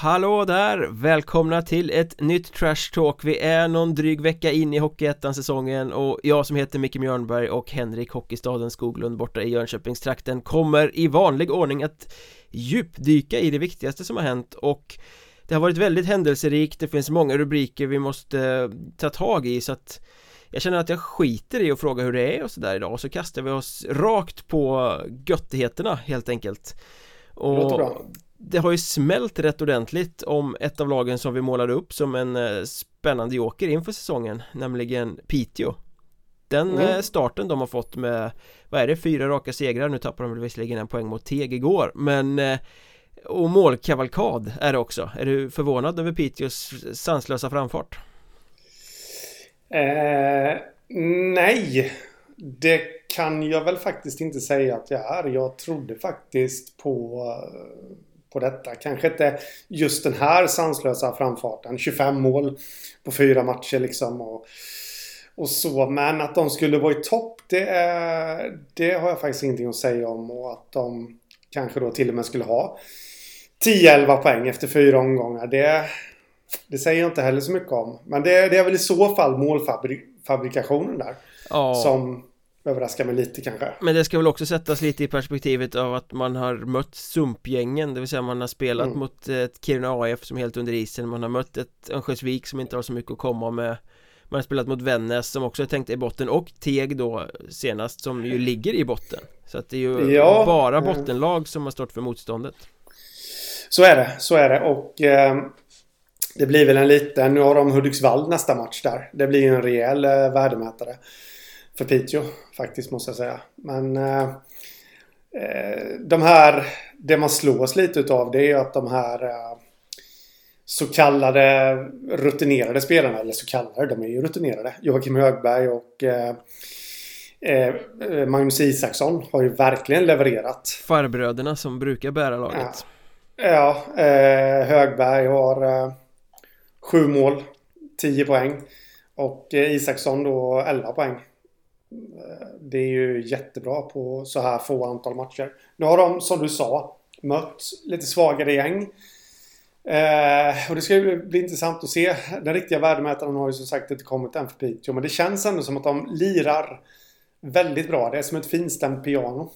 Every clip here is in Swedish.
Hallå där! Välkomna till ett nytt Trash Talk. Vi är någon dryg vecka in i Hockeyettan-säsongen och jag som heter Micke Mjörnberg och Henrik Hockeystaden Skoglund borta i Jönköpingstrakten kommer i vanlig ordning att djupdyka i det viktigaste som har hänt och det har varit väldigt händelserikt, det finns många rubriker vi måste ta tag i så att jag känner att jag skiter i att fråga hur det är och sådär idag. Och så kastar vi oss rakt på göttigheterna helt enkelt. Och det har ju smält rätt ordentligt om ett av lagen som vi målade upp som en eh, spännande joker inför säsongen Nämligen Piteå Den mm. Eh, starten de har fått med Vad är det? Fyra raka segrar Nu tappar de visserligen en poäng mot Teg igår Men eh, Och målkavalkad är det också Är du förvånad över Piteås sanslösa framfart? Eh, nej Det kan jag väl faktiskt inte säga att jag är Jag trodde faktiskt på på detta. Kanske inte just den här sanslösa framfarten. 25 mål på fyra matcher liksom. Och, och så. Men att de skulle vara i topp, det, är, det har jag faktiskt ingenting att säga om. Och att de kanske då till och med skulle ha 10-11 poäng efter fyra omgångar. Det, det säger jag inte heller så mycket om. Men det, det är väl i så fall målfabrikationen där. Ja. Som överraskar mig lite kanske. Men det ska väl också sättas lite i perspektivet av att man har mött sumpgängen Det vill säga man har spelat mm. mot ett Kiruna AF som är helt under isen Man har mött ett Örnsköldsvik som inte har så mycket att komma med. Man har spelat mot Vännäs som också är tänkt i botten och Teg då senast som ju ligger i botten. Så att det är ju ja, bara bottenlag som har stått för motståndet. Så är det, så är det. Och eh, Det blir väl en liten, nu har de Hudiksvall nästa match där. Det blir ju en rejäl eh, värdemätare för Piteå faktiskt måste jag säga. Men eh, eh, de här, det man slås lite utav det är att de här eh, så kallade rutinerade spelarna, eller så kallade, de är ju rutinerade. Joakim Högberg och eh, eh, Magnus Isaksson har ju verkligen levererat. Farbröderna som brukar bära laget. Ja, ja eh, Högberg har eh, sju mål, tio poäng. Och Isaksson då 11 poäng. Det är ju jättebra på så här få antal matcher. Nu har de, som du sa, mött lite svagare gäng. Eh, och det ska ju bli intressant att se. Den riktiga värdemätaren har ju som sagt inte kommit än för Piteå. Men det känns ändå som att de lirar väldigt bra. Det är som ett finstämt piano.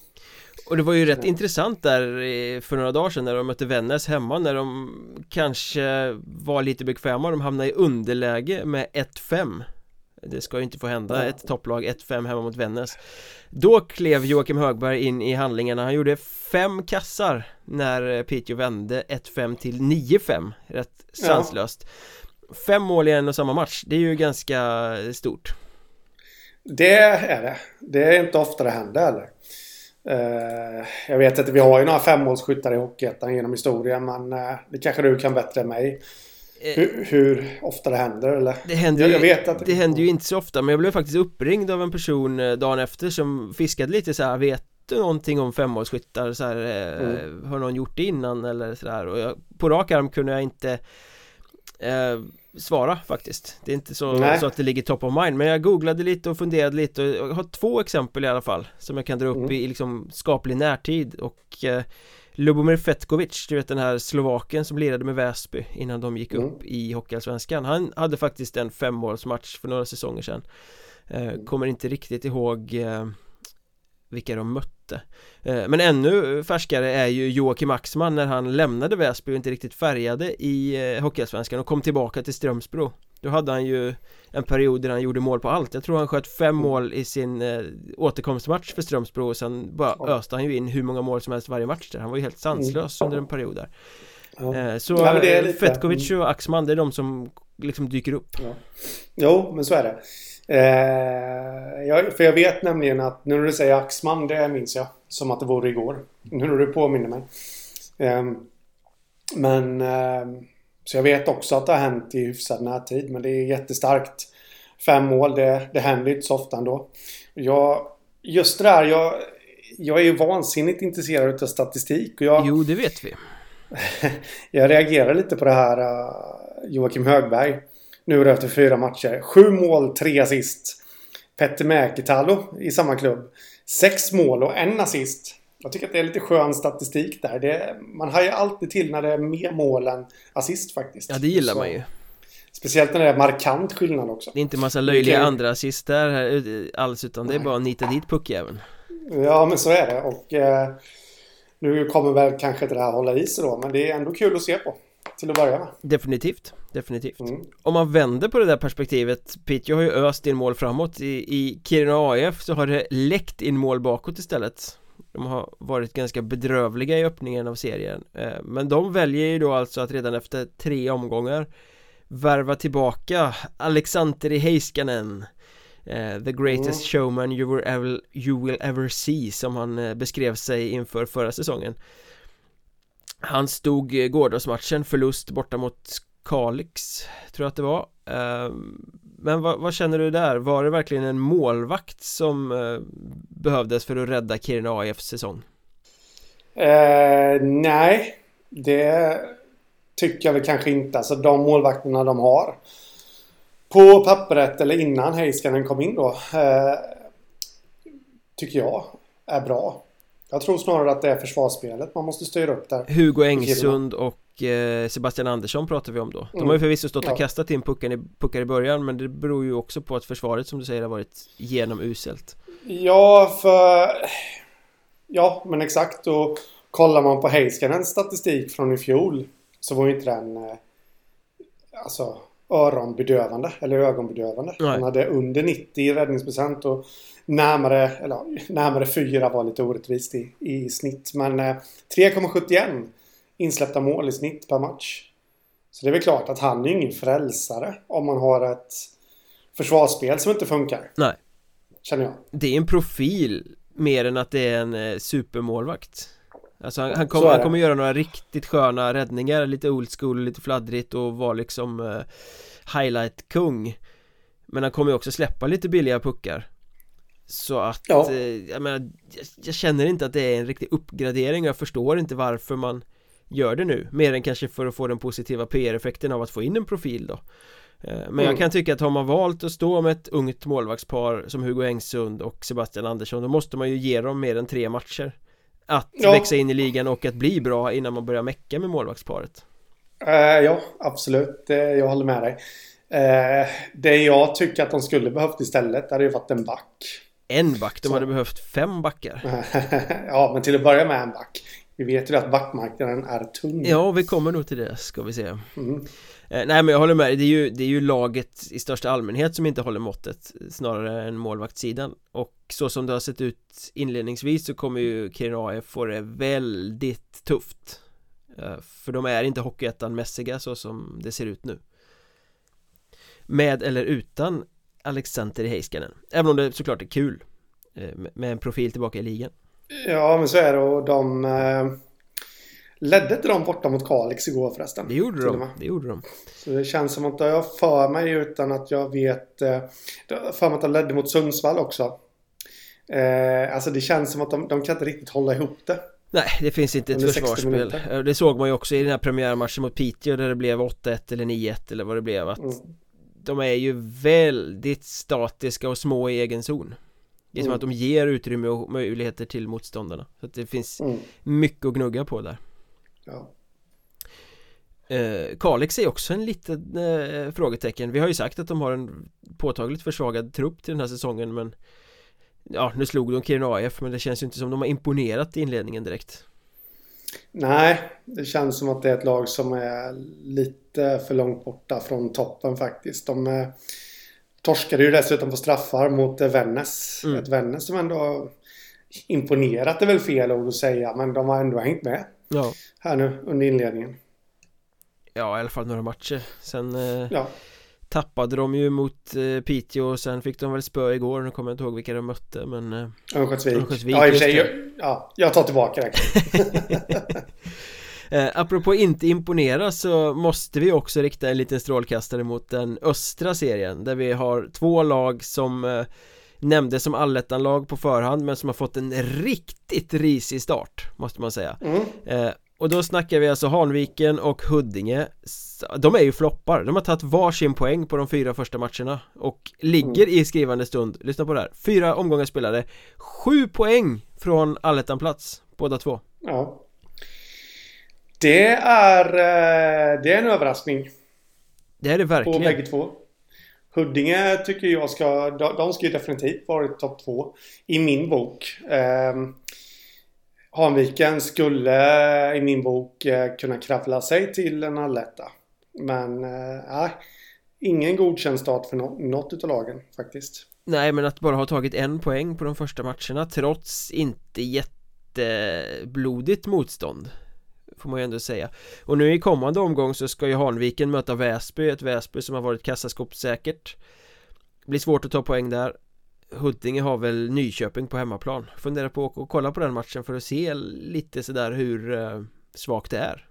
Och det var ju rätt ja. intressant där eh, för några dagar sedan när de mötte Vännäs hemma när de kanske var lite bekväma. De hamnade i underläge med 1-5 det ska ju inte få hända ett topplag 1-5 hemma mot Vännäs. Då klev Joakim Högberg in i handlingarna. Han gjorde fem kassar när Piteå vände 1-5 till 9-5 Rätt sanslöst. Ja. Fem mål i en och samma match Det är ju ganska stort. Det är det. Det är inte ofta det händer heller. Uh, Jag vet att vi har ju några femmålsskyttar i Hockeyettan genom historien men uh, det kanske du kan bättre än mig. Eh, hur, hur, ofta det händer eller? Det händer, jag, vet att... det händer ju inte så ofta men jag blev faktiskt uppringd av en person eh, dagen efter som fiskade lite så här, vet du någonting om femårsskyttar? Så här, eh, mm. Har någon gjort det innan? Eller sådär och jag, på rak arm kunde jag inte eh, svara faktiskt. Det är inte så, så, att det ligger top of mind. Men jag googlade lite och funderade lite och jag har två exempel i alla fall Som jag kan dra upp mm. i liksom skaplig närtid. Och eh, Lubomir Fetkovic, du vet den här Slovaken som lirade med Väsby innan de gick upp mm. i Hockeyallsvenskan Han hade faktiskt en femmålsmatch för några säsonger sedan eh, mm. Kommer inte riktigt ihåg eh, vilka de mötte. Eh, Men ännu färskare är ju Joakim Axman när han lämnade Väsby och inte riktigt färgade i eh, Hockeyallsvenskan och kom tillbaka till Strömsbro. Då hade han ju en period där han gjorde mål på allt. Jag tror han sköt fem mål i sin eh, återkomstmatch för Strömsbro och sen bara öste han ju in hur många mål som helst varje match där. Han var ju helt sanslös under en period där. Ja. Så ja, lite... Fetkovic och Axman det är de som liksom dyker upp. Ja. Jo, men så är det eh, jag, För jag vet nämligen att nu när du säger Axman, det minns jag Som att det vore igår Nu när du påminner mig eh, Men eh, så jag vet också att det har hänt i hyfsad närtid. Men det är jättestarkt. Fem mål, det, det händer inte så ofta ändå. Jag, just det där, jag, jag är ju vansinnigt intresserad av statistik. Och jag, jo, det vet vi. jag reagerar lite på det här uh, Joakim Högberg. Nu är det efter fyra matcher. Sju mål, tre assist. Petter Mäkitalo i samma klubb. Sex mål och en assist. Jag tycker att det är lite skön statistik där. Det, man har ju alltid till när det är mer mål än assist faktiskt. Ja, det gillar Så, man ju Speciellt när det är markant skillnad också. Det är inte massa löjliga Okej. andra assist där här, alls utan det är bara att nita dit puckjäveln Ja, men så är det. Och eh, nu kommer väl kanske inte det här hålla i sig då, men det är ändå kul att se på. Till att börja med. Definitivt, definitivt. Mm. Om man vänder på det där perspektivet Piteå har ju öst in mål framåt. I, i Kiruna AIF så har det läckt in mål bakåt istället. De har varit ganska bedrövliga i öppningen av serien. Eh, Men de väljer ju då alltså att redan efter tre omgångar Värva tillbaka Aleksanteri Heiskanen. Eh, The greatest Mm. showman you will, ever, you will ever see Som han eh, beskrev sig inför förra säsongen. Han stod gårdagsmatchen förlust borta mot Kalix Tror jag att det var Ehm, Men vad, vad känner du där? Var det verkligen en målvakt som eh, behövdes för att rädda Kiruna AIFs säsong? Eh, nej, det tycker jag väl kanske inte. Alltså de målvakterna de har på pappret eller innan Heiskanen kom in då eh, tycker jag är bra. Jag tror snarare att det är försvarsspelet man måste styra upp där. Hugo Engsund och Sebastian Andersson pratar vi om då De Mm. har ju förvisso stått och kastat in puckar i, puckar i början Men det beror ju också på att försvaret som du säger har varit genomuselt Ja, för... Ja, men exakt. Och kollar man på Heiskanens statistik från i fjol så var ju inte den eh, alltså öronbedövande eller ögonbedövande. Nej. Han hade under 90 i räddningsprocent och närmare, eller närmare 4 var lite orättvist i, i snitt. Men eh, 3,71 insläppta mål i snitt per match. Så det är väl klart att han är ingen frälsare om man har ett försvarsspel som inte funkar. Nej Känner jag. Det är en profil mer än att det är en eh, supermålvakt Alltså han, han, kommer, han kommer göra några riktigt sköna räddningar, lite old school, lite fladdrigt och vara liksom eh, highlight-kung Men han kommer ju också släppa lite billiga puckar Så att, Ja. eh, jag menar, jag, jag känner inte att det är en riktig uppgradering Jag förstår inte varför man gör det nu Mer än kanske för att få den positiva PR-effekten av att få in en profil då Eh, Men jag Mm. kan tycka att har man valt att stå med ett ungt målvaktspar som Hugo Engsund och Sebastian Andersson Då måste man ju ge dem mer än tre matcher Att Ja. växa in i ligan och att bli bra innan man börjar mecka med målvaktsparet Eh, ja, absolut. Jag håller med dig. Eh, det jag tycker att de skulle behövt istället hade ju varit en back. En back, de Så. hade behövt fem backar ja, men till att börja med en back. Vi vet ju att backmarknaden är tunn. Ja, vi kommer nog till det ska vi se. Mm. Eh, Nej men jag håller med. Det är, ju, det är ju laget i största allmänhet som inte håller måttet Snarare än målvaktssidan. Och så som det har sett ut inledningsvis så kommer ju Kiruna få det väldigt tufft. Eh, För de är inte Hockeyettan-mässiga så som det ser ut nu. Med eller utan Alexander Heiskanen. Även om det såklart är kul eh, med- Med en profil tillbaka i ligan Ja, men så är det. Och de... Eh, ledde inte de borta mot Kalix igår förresten? Det gjorde de, det gjorde de Så det känns som att jag för mig utan att jag vet... Eh, för mig att de ledde mot Sundsvall också. Eh, alltså det känns som att de, de kan inte riktigt hålla ihop det. Nej, det finns inte ett Under 60 försvarsspel. Eh, Det såg man ju också i den här premiärmatchen mot Piteå där det blev 8-1 eller 9-1 eller vad det blev att Mm. De är ju väldigt statiska och små i egen zon Det är som Mm. att de ger utrymme och möjligheter till motståndarna Så att det finns Mm. mycket att gnugga på där Ja. eh, Kalix är också en liten eh, frågetecken Vi har ju sagt att de har en påtagligt försvagad trupp till den här säsongen men Ja, nu slog de Kiruna AIF men det känns ju inte som de har imponerat i inledningen direkt Nej, det känns som att det är ett lag som är lite för långt borta från toppen faktiskt. De eh, torskade ju dessutom på straffar mot eh, Vännäs. Mm. Ett Vännäs som ändå imponerat är väl fel ord att säga, men de har ändå hängt med Ja, här nu under inledningen. ja i alla fall några matcher Sen eh, Ja, tappade de ju mot eh, Piteå och sen fick de väl spö igår Nu kommer jag inte ihåg vilka de mötte men eh, Örnsköldsvik. Ja, i och för sig. Jag, ja, jag tar tillbaka det. Eh, apropå inte imponera så måste vi också rikta en liten strålkastare mot den östra serien där vi har två lag som eh, nämndes som allettan-lag på förhand men som har fått en riktigt risig start måste man säga. Mm. eh, och då snackar vi alltså Hanviken och Huddinge. De är ju floppar, de har tagit varsin poäng på de fyra första matcherna Och ligger i skrivande stund, lyssna på det här. Fyra omgångar spelade. Sju poäng från allettan-plats båda två. Ja. Det är, eh, det är en överraskning. Det är det verkligen. På bägge två. Huddinge tycker jag ska, de ska ju definitivt varit topp två i min bok. Eh, Hanviken skulle i min bok eh, kunna kravla sig till en alletta. Men eh, ingen godkänd start för no något utav lagen faktiskt. Nej, men att bara ha tagit en poäng på de första matcherna trots inte jätteblodigt motstånd Får man ju ändå säga. Och nu i kommande omgång så ska ju Hanviken möta Väsby Ett Väsby som har varit kassaskåpssäkert. Blir svårt att ta poäng där. Huddinge har väl Nyköping på hemmaplan. Funderar på att kolla på den matchen för att se lite sådär hur eh, svagt det är.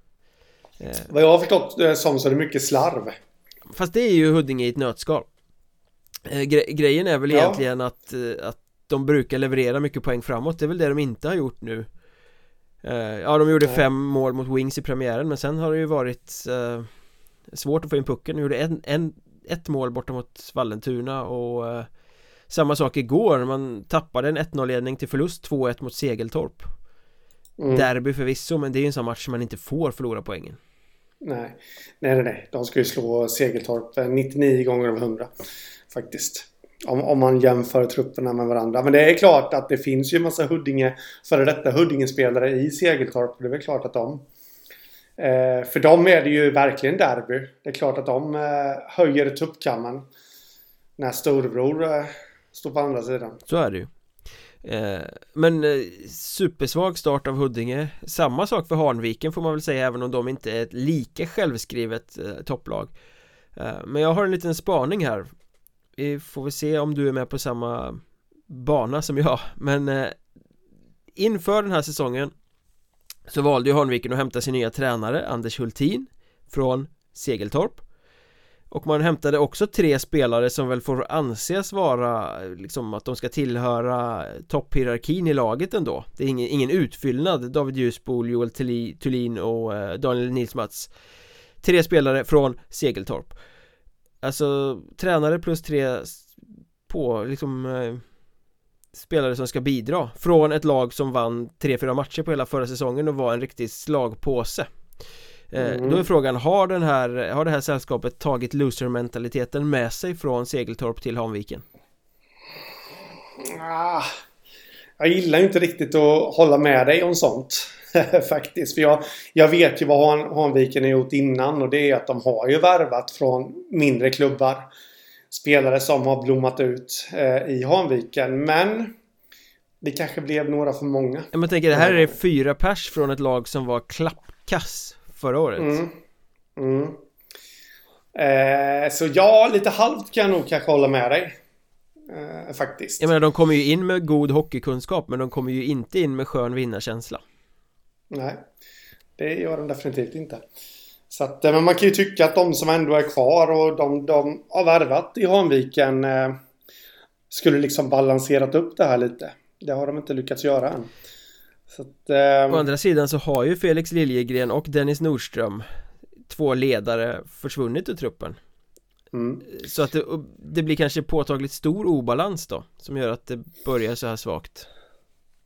Eh. Vad jag har förstått eh, som så är det mycket slarv. Fast det är ju Huddinge i ett nötskal. Gre Grejen är väl ja. egentligen att, att de brukar leverera mycket poäng framåt. Det är väl det de inte har gjort nu Ja, de gjorde fem mål mot Wings i premiären men sen har det ju varit eh, svårt att få in pucken. De gjorde en, en, ett mål borta mot Vallentuna och eh, samma sak igår, man tappade en 1-0 ledning till förlust 2-1 mot Segeltorp mm. Derby förvisso, men det är ju en sån match som man inte får förlora poängen Nej, nej, nej, nej. De ska ju slå Segeltorp 99 eh, gånger av 100 faktiskt. Om, om man jämför trupperna med varandra. Men det är klart att det finns ju en massa Huddinge, före detta Huddinge-spelare i Segeltorp. Det är väl klart att de eh, för dem är det ju verkligen derby. Det är klart att de eh, höjer tuppkammen när storebror eh, står på andra sidan. Så är det ju. Eh, men eh, supersvag start av Huddinge Samma sak för Hanviken får man väl säga även om de inte är ett lika självskrivet eh, topplag eh, Men jag har en liten spaning här vi får väl se om du är med på samma bana som jag Men eh, inför den här säsongen Så valde ju Hanviken att hämta sin nya tränare Anders Hultin Från Segeltorp. Och man hämtade också tre spelare som väl får anses vara liksom att de ska tillhöra topphierarkin i laget ändå. Det är ingen, ingen utfyllnad. David Ljusbol, Joel Thulin och eh, Daniel Nilsmats. Tre spelare från Segeltorp. Alltså tränare plus tre på liksom eh, spelare som ska bidra från ett lag som vann 3-4 matcher på hela förra säsongen och var en riktig slagpåse Eh, mm. Då är frågan, har, den här, har det här sällskapet tagit loser-mentaliteten med sig från Segeltorp till Hanviken? Ah, jag gillar inte riktigt att hålla med dig om sånt faktiskt. För jag, jag vet ju vad Han, Hanviken har gjort innan och det är att de har ju värvat från mindre klubbar. Spelare som har blommat ut eh, i Hanviken. Men det kanske blev några för många. Jag tänker det här är fyra pers från ett lag som var klappkass förra året. Mm. Mm. Eh, så ja, lite halvt kan jag nog kanske hålla med dig. Eh, faktiskt. Jag menar, de kommer ju in med god hockeykunskap, men de kommer ju inte in med skön vinnarkänsla. Nej, det gör de definitivt inte. Så att, eh, men man kan ju tycka att de som ändå är kvar och de, de har värvat i Hanviken eh, skulle liksom balanserat upp det här lite. Det har de inte lyckats göra än. Att, eh... Å andra sidan så har ju Felix Liljegren och Dennis Nordström Två ledare försvunnit ur truppen mm. Så att det, det, blir kanske påtagligt stor obalans då Som gör att det börjar så här svagt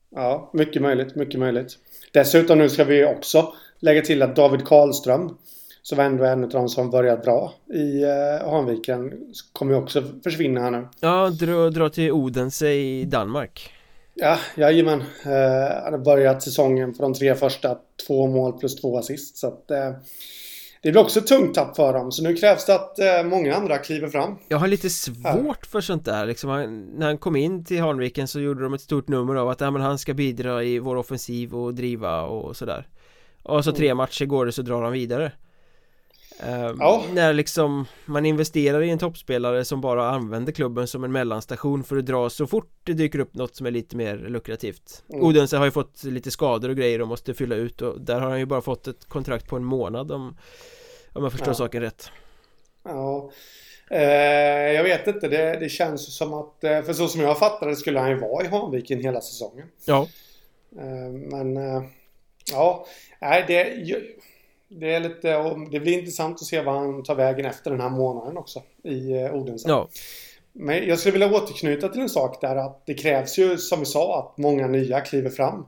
Ja, mycket möjligt, mycket möjligt Dessutom nu ska vi också lägga till att David Karlström som ändå är en av de som börjat bra i eh, Hanviken kommer ju också försvinna här nu Ja, dra, dra till Odense i Danmark Ja, jajamän. Eh, har börjat säsongen på de tre första. Två mål plus två assist. Så att, eh, det blir också ett tungt tapp för dem. Så nu krävs det att eh, många andra kliver fram. Jag har lite svårt för sånt där. Liksom, när han kom in till Hanviken så gjorde de ett stort nummer av att ja, men han ska bidra i vår offensiv och driva och sådär. Och så tre mm. matcher går det så drar han vidare. Uh, ja. När liksom man investerar i en toppspelare som bara använder klubben som en mellanstation för att dra så fort det dyker upp något som är lite mer lukrativt mm. Odense har ju fått lite skador och grejer och måste fylla ut och där har han ju bara fått ett kontrakt på en månad om, om jag förstår ja. saken rätt Ja eh, Jag vet inte, det, det känns som att eh, för så som jag fattade det skulle han ju vara i Hanviken hela säsongen Ja eh, Men eh, Ja, nej det det är lite, det blir intressant att se vad han tar vägen efter den här månaden också i eh, Odense. Ja. Men jag skulle vilja återknyta till en sak där att det krävs ju som vi sa att många nya kliver fram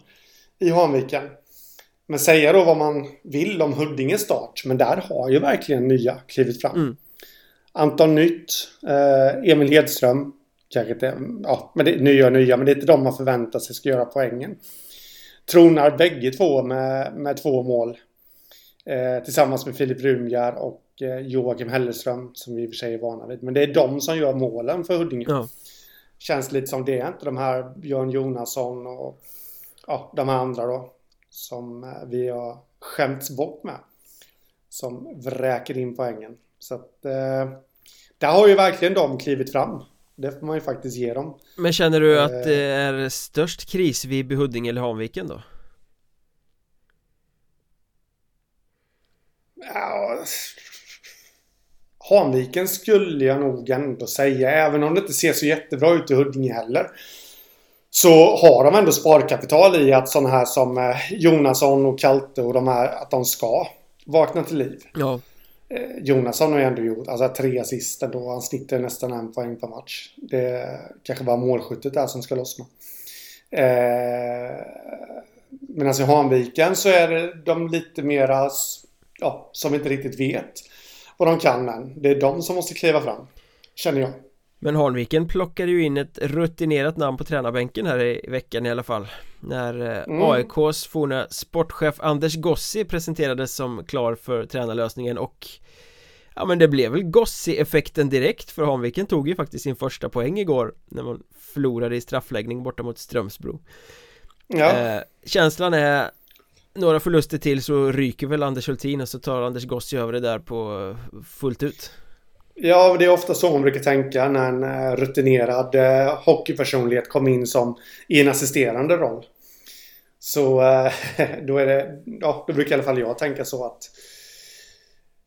i Hanviken. Men säga då vad man vill om Huddinges start. Men där har ju verkligen nya klivit fram. Mm. Anton Nytt, eh, Emil Hedström. Kanske inte, ja, men det, nya och nya, men det är inte de man förväntar sig ska göra poängen. Tronar bägge två med, med två mål. Eh, tillsammans med Filip Rungar och eh, Joakim Helleström som vi i och för sig är vana vid. Men det är de som gör målen för Huddinge. Ja. Känns lite som det, inte de här Björn Jonasson och ja, de här andra då. Som eh, vi har skämts bort med. Som vräker in poängen. Så att eh, där har ju verkligen de klivit fram. Det får man ju faktiskt ge dem. Men känner du att det är störst kris vid Huddinge eller Hanviken då? Ja, Hanviken skulle jag nog ändå säga, även om det inte ser så jättebra ut i Huddinge heller. Så har de ändå sparkapital i att sådana här som eh, Jonasson och Kalte och de här, att de ska vakna till liv. Ja. Eh, Jonasson har ju ändå gjort, alltså tre assist då, han snittar nästan en poäng per match. Det kanske bara målskyttet där som ska lossna. Eh, Medan i Hanviken så är de lite mera ja, som inte riktigt vet vad de kan än. Det är de som måste kliva fram, känner jag. Men Hanviken plockade ju in ett rutinerat namn på tränarbänken här i veckan i alla fall När eh, mm. AIKs forna sportchef Anders Gossi presenterades som klar för tränarlösningen och Ja men det blev väl Gossi-effekten direkt för Hanviken tog ju faktiskt sin första poäng igår När man förlorade i straffläggning borta mot Strömsbro ja. eh, Känslan är några förluster till så ryker väl Anders Hultin och så tar Anders Gossi över det där på fullt ut Ja, det är ofta så man brukar tänka när en eh, rutinerad eh, hockeypersonlighet kommer in som i en assisterande roll. Så eh, då är det, ja, då brukar i alla fall jag tänka så att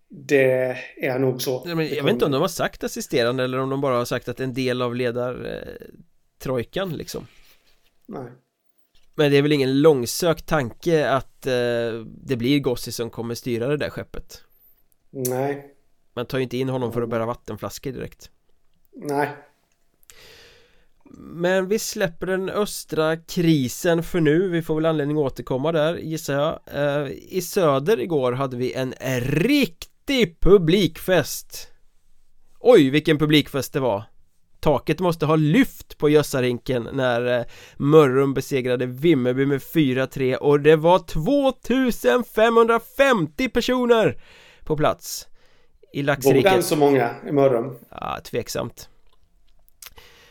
det är nog så. Ja, men jag vet inte om de har sagt assisterande eller om de bara har sagt att en del av ledartrojkan liksom. Nej. Men det är väl ingen långsökt tanke att eh, det blir Gossi som kommer styra det där skeppet? Nej. Man tar ju inte in honom för att bära vattenflaskor direkt. Nej. Men vi släpper den östra krisen för nu, vi får väl anledning att återkomma där gissar jag eh, I söder igår hade vi en riktig publikfest Oj vilken publikfest det var Taket måste ha lyft på Gössarinken när eh, Mörrum besegrade Vimmerby med 4-3 och det var 2550 personer på plats i Laxriket. Den så många i Mörrum? Ja, tveksamt.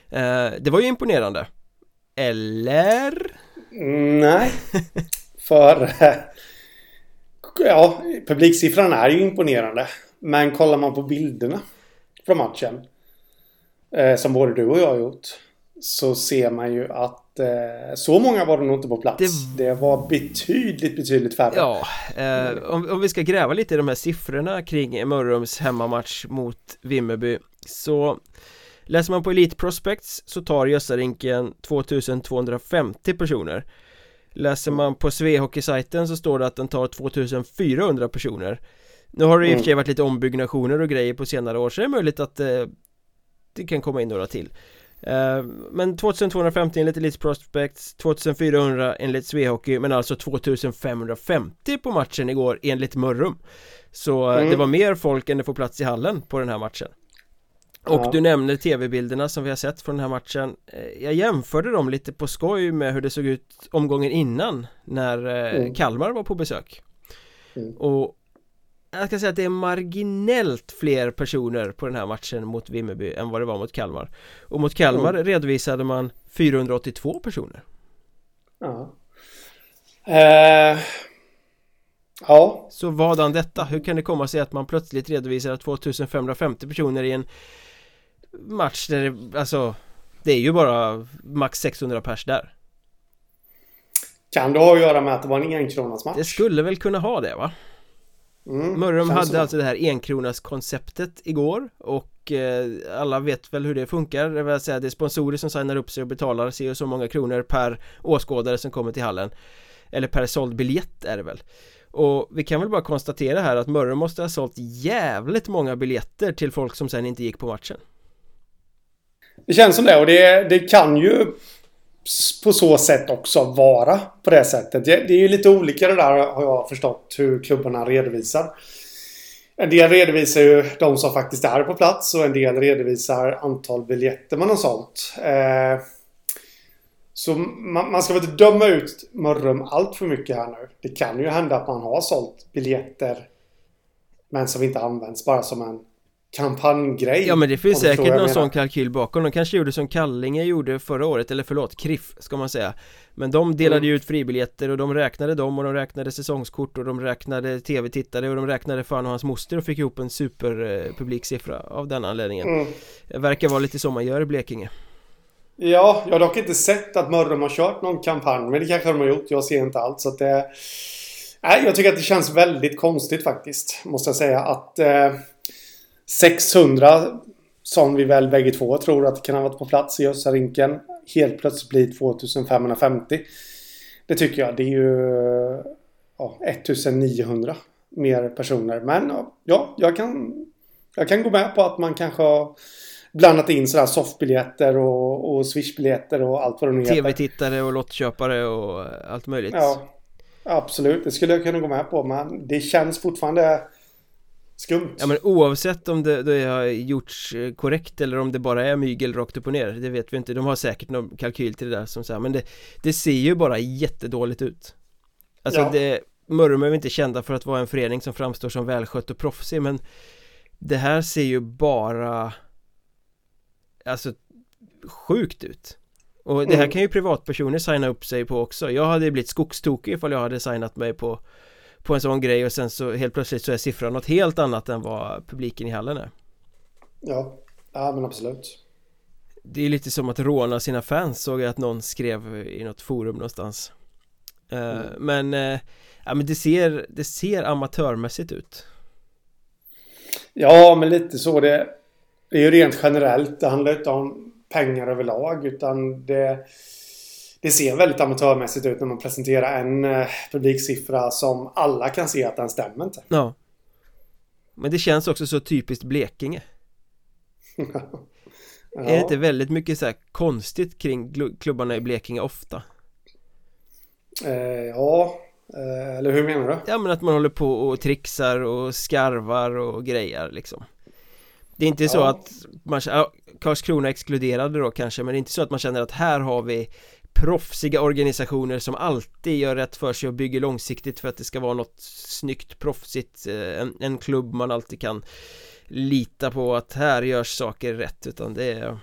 Eh, Det var ju imponerande. Eller? Nej. För Ja, publiksiffran är ju imponerande. Men kollar man på bilderna från matchen eh, Som både du och jag har gjort Så ser man ju att eh, så många var det nog inte på plats. Det... det var betydligt, betydligt färre. Ja, eh, om, om, vi ska gräva lite i de här siffrorna kring Mörrums hemmamatch mot Vimmerby Så Läser man på Elite Prospects så tar Gössarinken 2250 personer. Läser man på Svehockeysajten så står det att den tar 2400 personer. Nu har det i och för sig mm. varit lite ombyggnationer och grejer på senare år så det är möjligt att eh, det kan komma in några till Eh, men 2250 enligt Elite Prospects 2400 enligt Svehockey men alltså 2550 på matchen igår enligt Mörrum Så eh, mm. det var mer folk än det får plats i hallen på den här matchen Och ja. du nämner tv-bilderna som vi har sett från den här matchen eh, Jag jämförde dem lite på skoj med hur det såg ut omgången innan När mm. Kalmar var på besök mm. Och jag ska säga att det är marginellt fler personer på den här matchen mot Vimmerby än vad det var mot Kalmar Och mot Kalmar mm. redovisade man 482 personer Ja eh, Ja Så vadan detta? Hur kan det komma sig att man plötsligt redovisar 2550 personer i en match där det, alltså Det är ju bara max 600 pers där Kan det ha att göra med att det var en enkronas match? Det skulle väl kunna ha det va? Mm, Mörrum hade så. alltså det här enkronas konceptet igår och eh, alla vet väl hur det funkar. Det vill säga det är sponsorer som signar upp sig och betalar sig och så många kronor per åskådare som kommer till hallen. Eller per såld biljett är det väl. Och vi kan väl bara konstatera här att Mörrum måste ha sålt jävligt många biljetter till folk som sen inte gick på matchen. Det känns som det och det, det kan ju på så sätt också vara på det sättet. Det, är ju lite olika det där har jag förstått hur klubbarna redovisar. En del redovisar ju de som faktiskt är på plats och en del redovisar antal biljetter man har sålt. Eh, så man, man, ska väl inte döma ut Mörrum allt för mycket här nu. Det kan ju hända att man har sålt biljetter men som inte används bara som en kampanjgrej? Ja men det finns säkert någon sån kalkyl bakom. De kanske gjorde som Kallinge gjorde förra året Eller förlåt, KRIF ska man säga. Men de delade mm. ju ut fribiljetter och de räknade dem och de räknade säsongskort och de räknade tv-tittare och de räknade fan och hans moster och fick ihop en superpubliksiffra av den anledningen. Mm. Det verkar vara lite så man gör i Blekinge. Ja, jag har dock inte sett att Mörrum har kört någon kampanj Men det kanske de har gjort, jag ser inte allt så att det Nej, jag tycker att det känns väldigt konstigt faktiskt Måste jag säga att eh, 600 som vi väl bägge två tror att det kan ha varit på plats i Össarinken helt plötsligt blir 2550. Det tycker jag. Det är ju ja, 1900 mer personer. Men ja, jag kan, jag kan gå med på att man kanske har blandat in sådär soffbiljetter och, och swishbiljetter och allt vad det nu heter. TV-tittare och lottköpare och allt möjligt. Ja, absolut. Det skulle jag kunna gå med på. Men det känns fortfarande Skumt. Ja men oavsett om det, det har gjorts eh, korrekt eller om det bara är mygel rakt upp och ner Det vet vi inte, de har säkert någon kalkyl till det där som säger Men det, det ser ju bara jättedåligt ut. Alltså ja. det Mörrum är inte kända för att vara en förening som framstår som välskött och proffsig men Det här ser ju bara Alltså Sjukt ut. Och det här mm. kan ju privatpersoner signa upp sig på också. Jag hade blivit skogstokig ifall jag hade signat mig på på en sån grej och sen så helt plötsligt så är siffran något helt annat än vad publiken i hallen är. Ja, ja men absolut. Det är lite som att råna sina fans såg jag att någon skrev i något forum någonstans. Eh, mm. Men, uh, ja men det ser, det ser amatörmässigt ut. Ja men lite så. Det Det är ju rent generellt, det handlar inte om pengar överlag utan det det ser väldigt amatörmässigt ut när man presenterar en eh, publiksiffra som alla kan se att den stämmer inte. Ja. Men det känns också så typiskt Blekinge. ja. Är det inte väldigt mycket så konstigt kring klubbarna i Blekinge ofta? Eh, ja, eh, eller hur menar du? Ja men att man håller på och trixar och skarvar och grejer liksom Det är inte ja. så att man, ja, Karlskrona exkluderade då kanske men det är inte så att man känner att här har vi proffsiga organisationer som alltid gör rätt för sig och bygger långsiktigt för att det ska vara något snyggt proffsigt eh, en, en klubb man alltid kan lita på att här görs saker rätt utan det är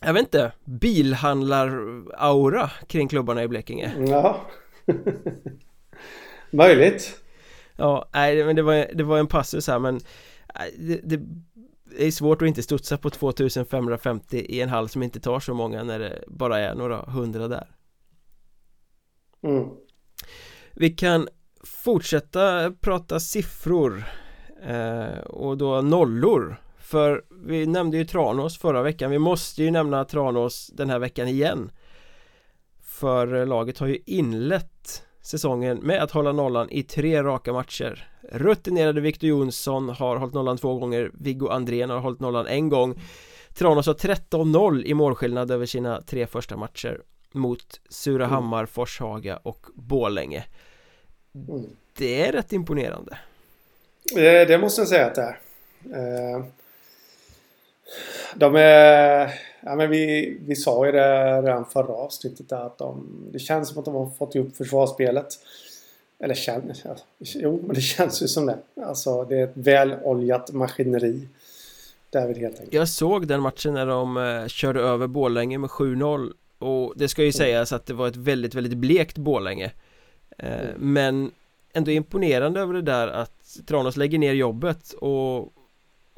jag vet inte, bilhandlar-aura kring klubbarna i Blekinge. Ja. Möjligt. Ja, nej men det var, det var en passus här men det, det det är svårt att inte studsa på 2550 i en hall som inte tar så många när det bara är några hundra där. Mm. Vi kan fortsätta prata siffror eh, och då nollor. För vi nämnde ju Tranås förra veckan. Vi måste ju nämna Tranås den här veckan igen. För laget har ju inlett säsongen med att hålla nollan i tre raka matcher Rutinerade Victor Jonsson har hållit nollan två gånger Viggo Andrén har hållit nollan en gång Tranås har 13-0 i målskillnad över sina tre första matcher Mot Surahammar, mm. Forshaga och Bålänge mm. Det är rätt imponerande Det, det måste jag säga att det är eh, De är Ja men vi, vi sa ju det redan förra avsnittet där att de Det känns som att de har fått ihop försvarsspelet eller känns, ja, jo, men det känns ju som det. Alltså det är ett väloljat maskineri. Därvid helt enkelt. Jag såg den matchen när de eh, körde över Bålänge med 7-0 Och det ska ju mm. sägas att det var ett väldigt, väldigt blekt Bålänge eh, mm. Men ändå imponerande över det där att Tranås lägger ner jobbet och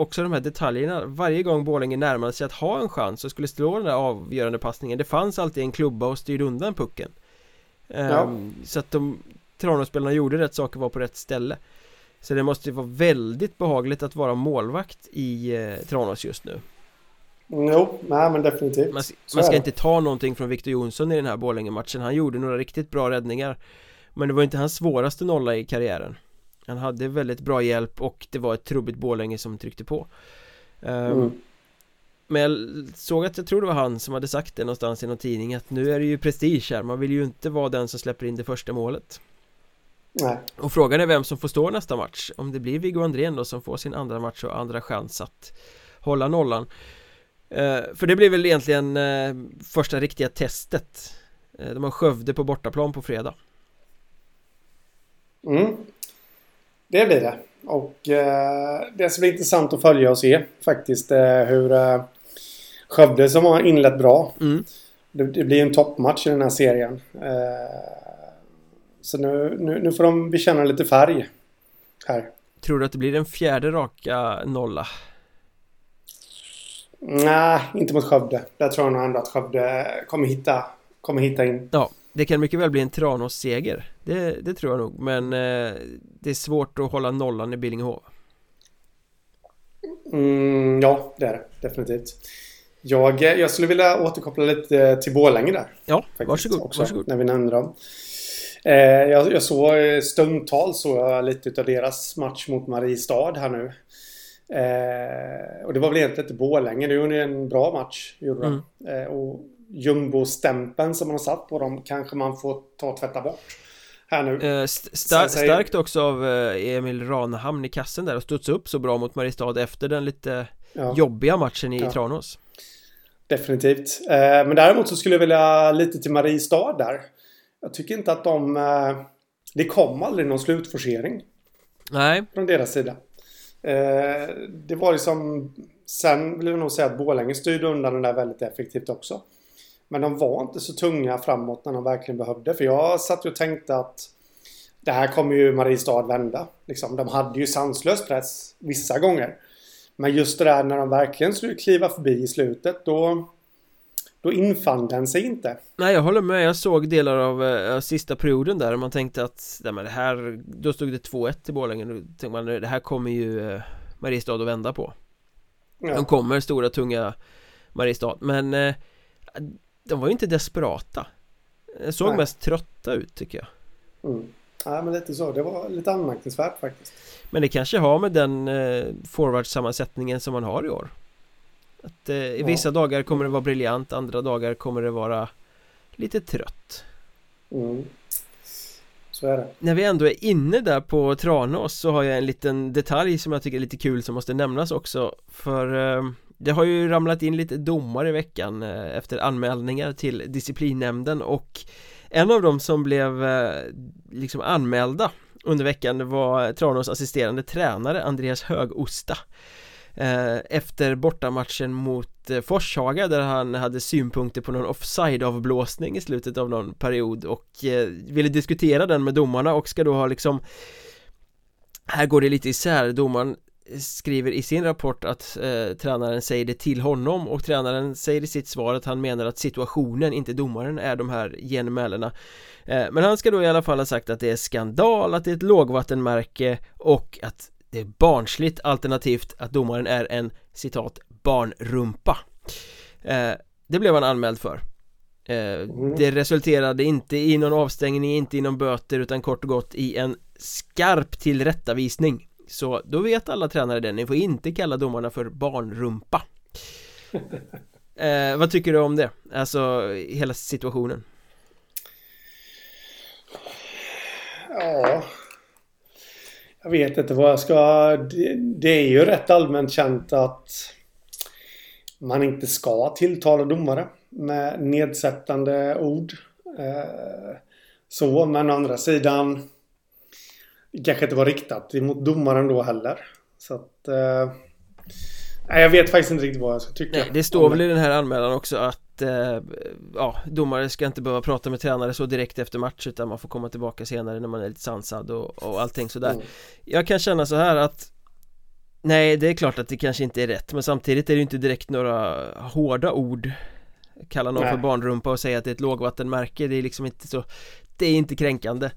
också de här detaljerna. Varje gång Borlänge närmade sig att ha en chans och skulle slå den där avgörande passningen. Det fanns alltid en klubba och styrde undan pucken. Ja. um, Så att de Tranåsspelarna gjorde rätt saker var på rätt ställe. Så det måste ju vara väldigt behagligt att vara målvakt i eh, Tranås just nu. Jo, nej men definitivt. Man, man ska inte ta någonting från Victor Jonsson i den här Borlänge-matchen. Han gjorde några riktigt bra räddningar. Men det var inte hans svåraste nolla i karriären Han hade väldigt bra hjälp och det var ett trubbigt Borlänge som tryckte på. Um, mm. Men jag såg att jag tror det var han som hade sagt det någonstans i någon tidning att nu är det ju prestige här, man vill ju inte vara den som släpper in det första målet. Nej. Och frågan är vem som får stå nästa match. Om det blir Viggo Andrén då som får sin andra match och andra chans att hålla nollan. Eh, För det blir väl egentligen eh, första riktiga testet. Eh, De har Skövde på bortaplan på fredag. Mm. Det blir det. Och eh, det ska bli intressant att följa och se faktiskt eh, hur eh, Skövde som har inlett bra. mm. Det, det blir en toppmatch i den här serien. Eh, så nu, nu, nu får de bekänna lite färg här. Tror du att det blir en fjärde raka nolla? Nej, inte mot Skövde. Där tror jag nog ändå att Skövde kommer hitta, kommer hitta in. Ja, det kan mycket väl bli en Tranås-seger det, det tror jag nog, men eh, det är svårt att hålla nollan i Billingehov Mm, ja, det är det. Definitivt. Jag, eh, jag skulle vilja återkoppla lite till Borlänge där. Ja, faktiskt, varsågod, också, varsågod När vi nämnde dem. Eh, jag, jag såg eh, stundtals såg jag lite av deras match mot Mariestad här nu. Eh, och det var väl egentligen inte Borlänge. Det gjorde en bra match. Gjorde de. Eh, och jumbo-stämpeln som man har satt på dem kanske man får ta och tvätta bort. Här nu. eh, st- star- säger- Starkt också av eh, Emil Ranhamn i kassen där och studsa upp så bra mot Mariestad efter den lite Ja. jobbiga matchen i Ja. Tranås Definitivt. Eh, men däremot så skulle jag vilja lite till Mariestad där. Jag tycker inte att de... Eh, det kom aldrig någon slutforcering Nej, från deras sida. Eh, det var liksom... Sen vill jag nog säga att Borlänge styrde undan den där väldigt effektivt också. Men de var inte så tunga framåt när de verkligen behövde. För jag satt och tänkte att det här kommer ju Mariestad vända. Liksom, de hade ju sanslös press vissa gånger. Men just det där när de verkligen skulle kliva förbi i slutet då, då infann den sig inte. nej jag håller med, jag såg delar av eh, sista perioden där och man tänkte att nej, men det här, då stod det 2-1 i Borlänge Då tänkte man det här kommer ju eh, Mariestad att vända på De Ja. kommer stora tunga Mariestad men eh, de var ju inte desperata De såg Nej. mest trötta ut tycker jag Mm. Ja, men lite så. Det var lite anmärkningsvärt faktiskt. Men det kanske har med den eh, forwardsammansättningen som man har i år Att eh, i Ja. vissa dagar kommer det vara briljant, andra dagar kommer det vara lite trött Mm. Så är det. När vi ändå är inne där på Tranås så har jag en liten detalj som jag tycker är lite kul som måste nämnas också För eh, det har ju ramlat in lite domar i veckan eh, efter anmälningar till disciplinnämnden och en av dem som blev eh, liksom anmälda under veckan var Tranås assisterande tränare Andreas Högosta. Eh, efter bortamatchen mot Forshaga där han hade synpunkter på någon offside-avblåsning i slutet av någon period och ville diskutera den med domarna och ska då ha liksom här går det lite isär, domaren skriver i sin rapport att eh, tränaren säger det till honom och tränaren säger i sitt svar att han menar att situationen, inte domaren, är de här genmälena eh, Men han ska då i alla fall ha sagt att det är skandal, att det är ett lågvattenmärke och att det är barnsligt alternativt att domaren är en citat barnrumpa. Eh, Det blev han anmäld för. Eh, Det resulterade inte i någon avstängning, inte i någon böter utan kort och gott i en skarp tillrättavisning Så då vet alla tränare det, ni får inte kalla domarna för barnrumpa eh, Vad tycker du om det? Alltså hela situationen Ja. Jag vet inte vad jag ska... Det, är ju rätt allmänt känt att man inte ska tilltala domare med nedsättande ord. Eh, så, men å andra sidan kanske inte var riktat emot domaren då heller. Så att... Eh, nej, jag vet faktiskt inte riktigt vad jag ska tycka. Nej, det står väl i den här anmälan också att eh, ja, domare ska inte behöva prata med tränare så direkt efter match utan man får komma tillbaka senare när man är lite sansad och, och allting sådär Mm. Jag kan känna så här att Nej, det är klart att det kanske inte är rätt men samtidigt är det inte direkt några hårda ord Kalla någon Nej. för barnrumpa och säga att det är ett lågvattenmärke Det är liksom inte så Det är inte kränkande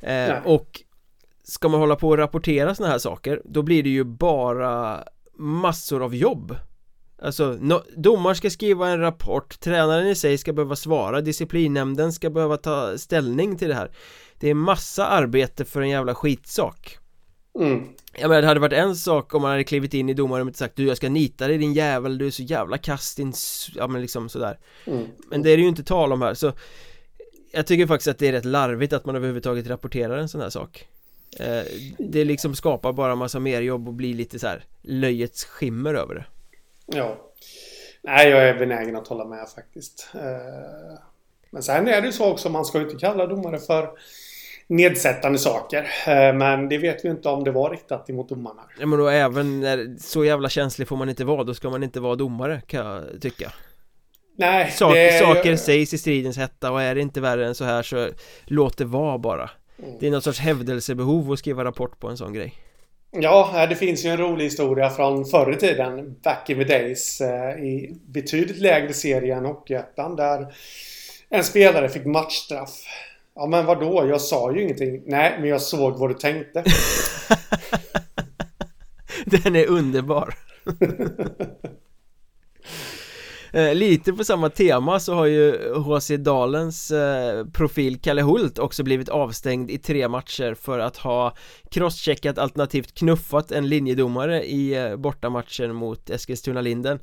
eh. Och Ska man hålla på och rapportera såna här saker Då blir det ju bara Massor av jobb. Alltså, no, domaren ska skriva en rapport Tränaren i sig ska behöva svara Disciplinnämnden ska behöva ta ställning till det här. Det är massa arbete för en jävla skitsak. Mm. Jag menar det hade varit en sak om man hade klivit in i domarrummet och sagt Du jag ska nita dig din jävel, du är så jävla kast din Ja men liksom sådär. Mm. Men det är det ju inte tal om här så Jag tycker faktiskt att det är rätt larvigt att man överhuvudtaget rapporterar en sån här sak Det liksom skapar bara massa mer jobb och blir lite så här löjets skimmer över det Ja Nej jag är benägen att hålla med faktiskt eh, Men sen är det ju så också man ska ju inte kalla domare för nedsättande saker. Eh, men det vet vi inte om det var riktat emot domarna. Ja, men då även när så jävla känslig får man inte vara, då ska man inte vara domare kan jag tycka. Nej, Sak, det... Saker sägs i stridens hetta och är det inte värre än så här så låt det vara bara. Mm. Det är någon sorts hävdelsebehov att skriva rapport på en sån grej. Ja, det finns ju en rolig historia från förr i tiden, back in the days, eh, i betydligt lägre serie än Hockeyettan, där en spelare fick matchstraff Ja men vadå? Jag sa ju ingenting. Nej, men jag såg vad du tänkte. Den är underbar. Eh, lite på samma tema så har ju HC Dalens eh, profil Kalle Hult också blivit avstängd i tre matcher för att ha crosscheckat alternativt knuffat en linjedomare i eh, bortamatchen mot Eskilstuna Linden.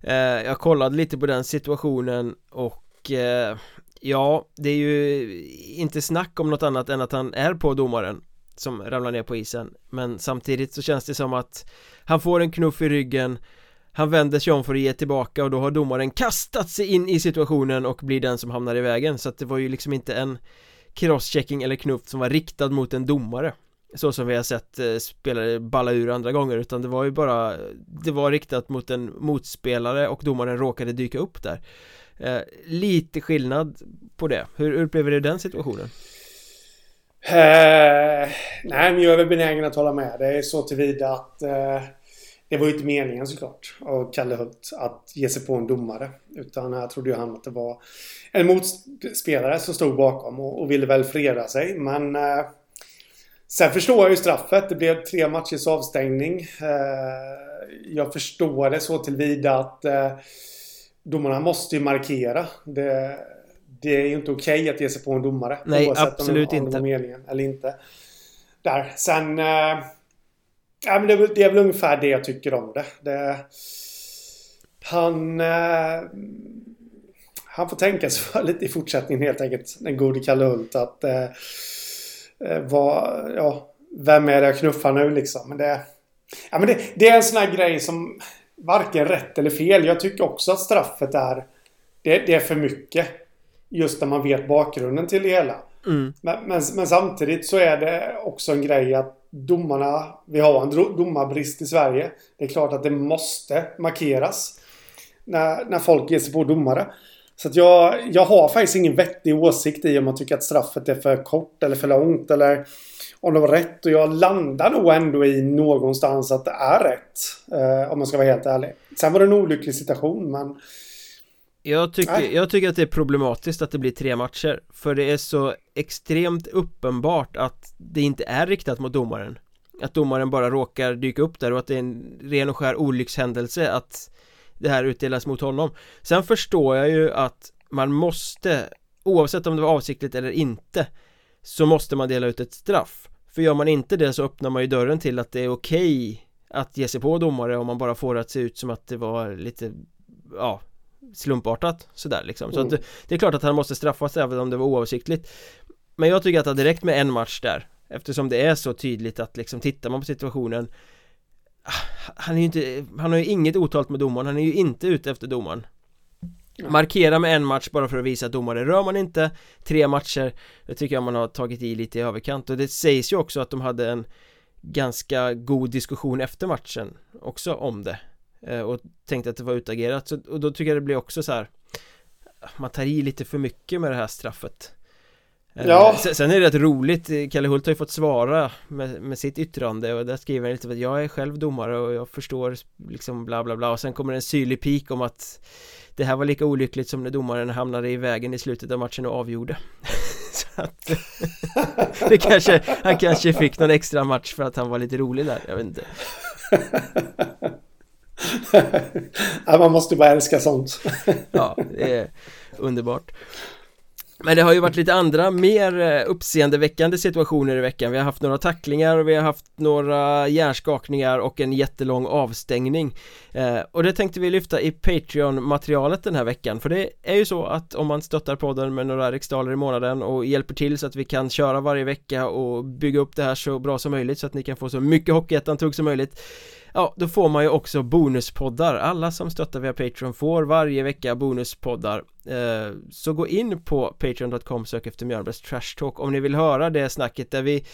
Eh, jag kollade lite på den situationen och eh, Ja, det är ju inte snack om något annat än att han är på domaren som ramlar ner på isen. Men samtidigt så känns det som att han får en knuff i ryggen han vänder sig om för att ge tillbaka och då har domaren kastat sig in i situationen och blir den som hamnar i vägen så att det var ju liksom inte en crosschecking eller knuff som var riktad mot en domare så som vi har sett eh, spelare balla ur andra gånger utan det var ju bara det var riktat mot en motspelare och domaren råkade dyka upp där Eh, lite skillnad på det. Hur upplever du den situationen? Eh, nej, men jag är väl benägen att hålla med. Det är så tillvida att eh, det var ju inte meningen såklart av Kalle Hult att ge sig på en domare. Utan här trodde ju han att det var en motspelare som stod bakom och, och ville väl freda sig. Men eh, sen förstår jag ju straffet. Det blev tre matchers avstängning. Eh, jag förstår det så tillvida att eh, domarna måste ju markera. Det, det är ju inte okej okay att ge sig på en domare. Nej, absolut om, om inte. meningen eller inte. Där. Sen... Äh, ja, men det, det, är väl ungefär det jag tycker om det. det han... Äh, han får tänka sig för lite i fortsättningen helt enkelt. Den gode Kalle Hult att... Äh, vad, ja, vem är det jag knuffar nu liksom? Men det... Ja men det, det är en sån här grej som varken rätt eller fel. Jag tycker också att straffet är... Det, det är för mycket. Just när man vet bakgrunden till det hela. Mm. Men, men, men, samtidigt så är det också en grej att domarna... Vi har en domarbrist i Sverige. Det är klart att det måste markeras. När, när folk ger sig på domare. Så att jag, jag har faktiskt ingen vettig åsikt i om man tycker att straffet är för kort eller för långt eller om det var rätt. Och jag landar nog ändå i någonstans att det är rätt. Eh, om man ska vara helt ärlig. Sen var det en olycklig situation men... Jag tycker, jag tycker att det är problematiskt att det blir tre matcher För det är så extremt uppenbart att det inte är riktat mot domaren. Att domaren bara råkar dyka upp där och att det är en ren och skär olyckshändelse att det här utdelas mot honom. Sen förstår jag ju att man måste Oavsett om det var avsiktligt eller inte Så måste man dela ut ett straff. För gör man inte det så öppnar man ju dörren till att det är okej okay Att ge sig på domare om man bara får det att se ut som att det var lite Ja Slumpartat sådär liksom. Så mm. att det, det är klart att han måste straffas även om det var oavsiktligt. Men jag tycker att det hade räckt med en match där Eftersom det är så tydligt att liksom tittar man på situationen han är ju inte, han har ju inget otalt med domaren, han är ju inte ute efter domaren. Markera med en match bara för att visa att domare rör man inte Tre matcher Det tycker jag man har tagit i lite i överkant. Och det sägs ju också att de hade en Ganska god diskussion efter matchen Också om det Och tänkte att det var utagerat. Så, och då tycker jag det blir också så här Man tar i lite för mycket med det här straffet. Ja. Eh, sen är det rätt roligt, Kalle Hult har ju fått svara med, med sitt yttrande och där skriver han lite att jag är själv domare och jag förstår liksom bla bla bla. Och sen kommer en syrlig pik om att det här var lika olyckligt som när domaren hamnade i vägen i slutet av matchen och avgjorde. Så att det kanske, han kanske fick någon extra match för att han var lite rolig där, jag vet inte. ja, man måste bara älska sånt. Ja, det är underbart. Men det har ju varit lite andra mer eh, uppseendeväckande situationer i veckan. Vi har haft några tacklingar och vi har haft några hjärnskakningar och en jättelång avstängning. Eh, Och det tänkte vi lyfta i Patreon-materialet den här veckan. För det är ju så att om man stöttar podden med några riksdaler i månaden och hjälper till så att vi kan köra varje vecka och bygga upp det här så bra som möjligt så att ni kan få så mycket Hockeyettan-tugg som möjligt Ja, då får man ju också bonuspoddar Alla som stöttar via Patreon får varje vecka bonuspoddar eh, Så gå in på patreon.com sök efter Mjölnbergs Trash Talk om ni vill höra det snacket där vi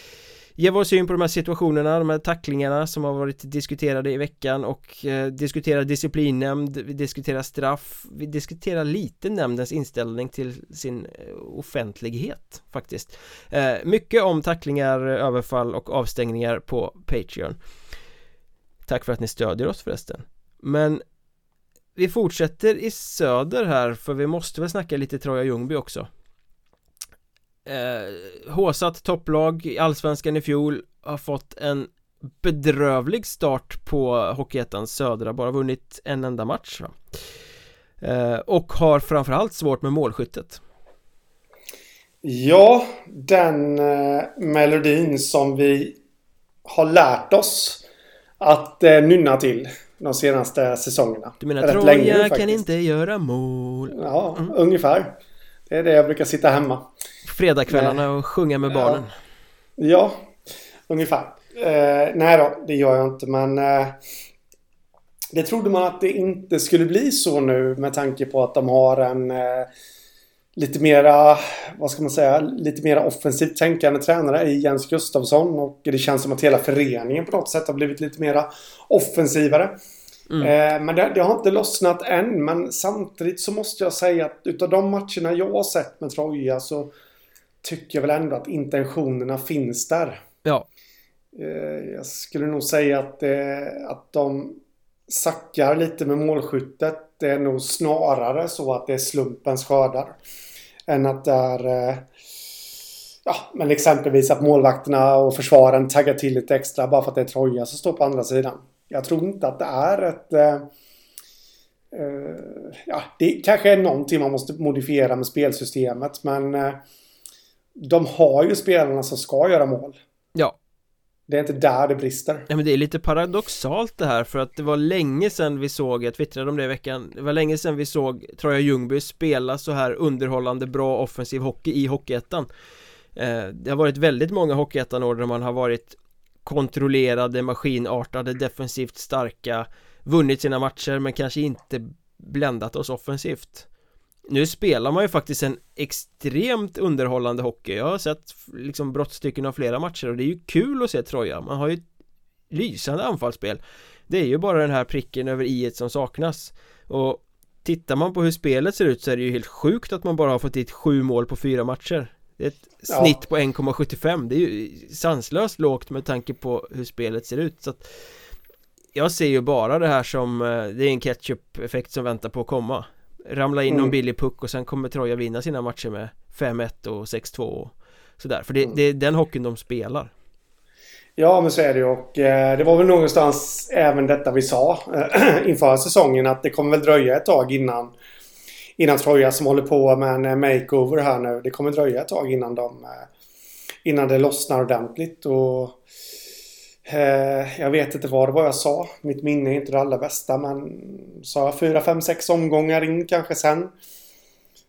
ger vår syn på de här situationerna, de här tacklingarna som har varit diskuterade i veckan och eh, diskuterar disciplinnämnd, vi diskuterar straff, vi diskuterar lite nämndens inställning till sin eh, offentlighet faktiskt. Eh, mycket om tacklingar, överfall och avstängningar på Patreon. Tack för att ni stödjer oss förresten. Men vi fortsätter i söder här för vi måste väl snacka lite Troja Ljungby också. Eh, Håsat topplag i Allsvenskan i fjol har fått en bedrövlig start på Hockeyettans södra, bara vunnit en enda match va? Eh, och har framförallt svårt med målskyttet. Ja, den eh, melodin som vi har lärt oss att eh, nynna till de senaste säsongerna. Du menar Rätt Troja kan inte göra mål? Ja, mm. ungefär. Det är det jag brukar sitta hemma. Fredagskvällarna och sjunga med barnen. Ja, ja ungefär. Eh, nej då, det gör jag inte men eh, det trodde man att det inte skulle bli så nu med tanke på att de har en eh, lite mera, vad ska man säga, lite mera offensivt tänkande tränare i Jens Gustafsson. Och det känns som att hela föreningen på något sätt har blivit lite mera offensivare. Mm. Eh, men det, det, har inte lossnat än. Men samtidigt så måste jag säga att utav de matcherna jag har sett med Troja så tycker jag väl ändå att intentionerna finns där. Ja. Eh, jag skulle nog säga att, eh, att de sackar lite med målskyttet. Det är nog snarare så att det är slumpens skördar. Än att det är... Eh, ja, men exempelvis att målvakterna och försvaren taggar till lite extra bara för att det är Troja som står på andra sidan. Jag tror inte att det är ett... Eh, eh ja, det kanske är någonting man måste modifiera med spelsystemet men eh, de har ju spelarna som ska göra mål. Det är inte där det brister. Ja men det är lite paradoxalt det här för att det var länge sedan vi såg, jag twittrade om det i veckan Det var länge sedan vi såg Troja Ljungby spela så här underhållande bra offensiv hockey i Hockeyettan eh, Det har varit väldigt många Hockeyettan-år där man har varit kontrollerade, maskinartade, defensivt starka Vunnit sina matcher men kanske inte bländat oss offensivt nu spelar man ju faktiskt en extremt underhållande hockey. Jag har sett liksom brottstycken av flera matcher och det är ju kul att se Troja. Man har ju ett lysande anfallsspel. Det är ju bara den här pricken över i som saknas. Och Tittar man på hur spelet ser ut så är det ju helt sjukt att man bara har fått dit sju mål på fyra matcher. Det är ett ja. snitt på 1,75 Det är ju sanslöst lågt med tanke på hur spelet ser ut. Så att Jag ser ju bara det här som eh, Det är en ketchup-effekt som väntar på att komma Ramla in mm. någon billig puck och sen kommer Troja vinna sina matcher med 5-1 och 6-2 och sådär För det, mm. det är den hockeyn de spelar Ja men så är det ju och eh, det var väl någonstans även detta vi sa eh, inför säsongen att det kommer väl dröja ett tag innan Innan Troja som håller på med en eh, makeover här nu. Det kommer dröja ett tag innan de eh, Innan det lossnar ordentligt och Eh, jag vet inte vad det var jag sa. Mitt minne är inte det allra bästa men sa jag 4, 5, 6 omgångar in kanske sen.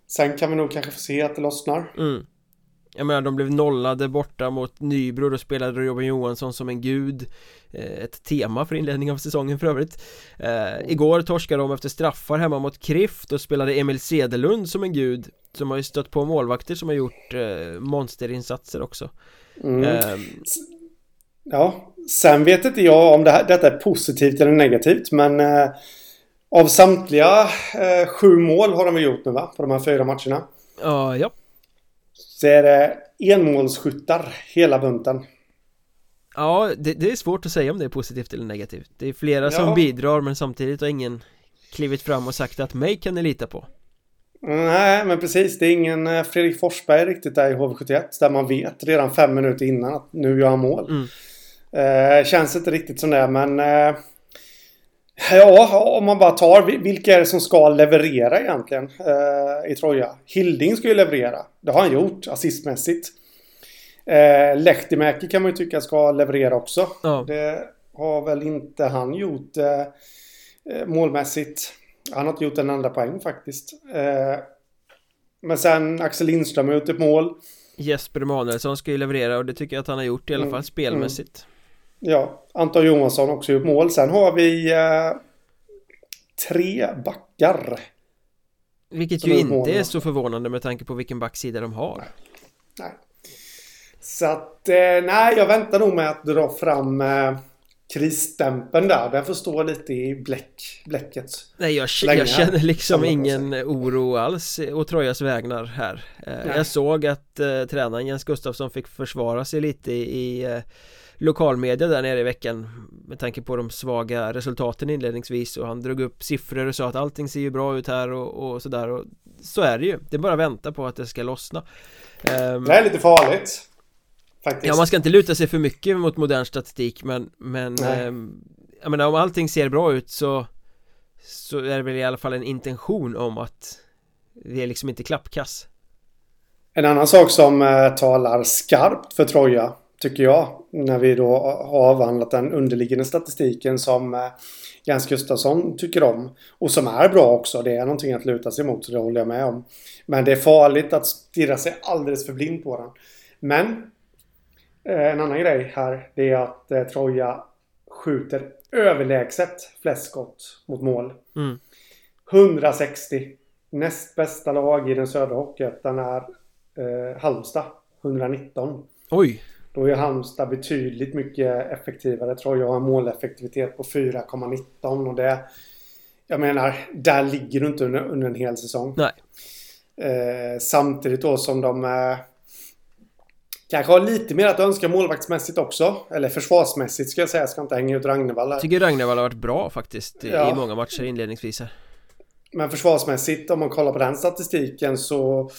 Sen kan vi nog kanske få se att det lossnar. Mm. Jag menar de blev nollade borta mot Nybro Då spelade Robin Johansson som en gud eh, Ett tema för inledningen av säsongen för övrigt eh, Igår torskade de efter straffar hemma mot Krift och spelade Emil Sedelund som en gud Som har ju stött på målvakter som har gjort eh, monsterinsatser också mm. eh, Ja, sen vet inte jag om det här, detta är positivt eller negativt men eh, av samtliga eh, sju mål har de väl gjort nu va? På de här fyra matcherna. Uh, ja. Så är det enmålsskyttar hela bunten. Ja, det, det, är svårt att säga om det är positivt eller negativt. Det är flera ja. som bidrar men samtidigt har ingen klivit fram och sagt att mig kan ni lita på. Nej, men precis. Det är ingen eh, Fredrik Forsberg riktigt där i HV71 där man vet redan fem minuter innan att nu gör han mål. Mm. Eh, känns inte riktigt som det men eh, Ja, om man bara tar vilka är det som ska leverera egentligen eh, i Troja? Hilding ska ju leverera. Det har han gjort assistmässigt. Eh, Lehtimäki kan man ju tycka ska leverera också. Ja. Det har väl inte han gjort eh, eh, målmässigt. Han har inte gjort en enda poäng faktiskt. Eh, men sen Axel Lindström har gjort ett mål. Jesper Emanuelsson ska ju leverera och det tycker jag att han har gjort i alla mm, fall spelmässigt. Mm. Ja, Anton Johansson också gjort mål. Sen har vi eh, tre backar. Vilket ju inte är så förvånande med tanke på vilken backsida de har. Nej. nej. Så att, eh, nej, jag väntar nog med att dra fram eh, krisstämpeln där. Den får stå lite i bläck, bläcket. Nej, jag, jag känner liksom ingen oro alls å Trojas vägnar här. Eh. Jag såg att eh, tränaren Jens Gustafsson fick försvara sig lite i eh, lokalmedia där nere i veckan med tanke på de svaga resultaten inledningsvis och han drog upp siffror och sa att allting ser ju bra ut här och, och sådär och så är det ju. Det är bara att vänta på att det ska lossna. Um, det är lite farligt. Faktiskt. Ja, man ska inte luta sig för mycket mot modern statistik men, men eh, jag menar om allting ser bra ut så så är det väl i alla fall en intention om att vi är liksom inte klappkass. En annan sak som eh, talar skarpt för Troja tycker jag när vi då har avhandlat den underliggande statistiken som eh, Jens Gustafsson tycker om och som är bra också. Det är någonting att luta sig mot, det håller jag med om. Men det är farligt att stirra sig alldeles för blind på den. Men Eh, en annan grej här det är att eh, Troja skjuter överlägset flest skott mot mål. Mm. 160. Näst bästa lag i den södra Hockeyettan är eh, Halmstad. 119. Oj! Då är Halmstad betydligt mycket effektivare. Troja har en måleffektivitet på 4,19 och det... Jag menar, där ligger du inte under, under en hel säsong. Nej. Eh, samtidigt då som de... Eh, Kanske har lite mer att önska målvaktsmässigt också. Eller försvarsmässigt ska jag säga. Jag ska inte hänga ut Ragnevall här. Jag tycker Ragnevall har varit bra faktiskt ja. i många matcher inledningsvis här. Men försvarsmässigt om man kollar på den statistiken så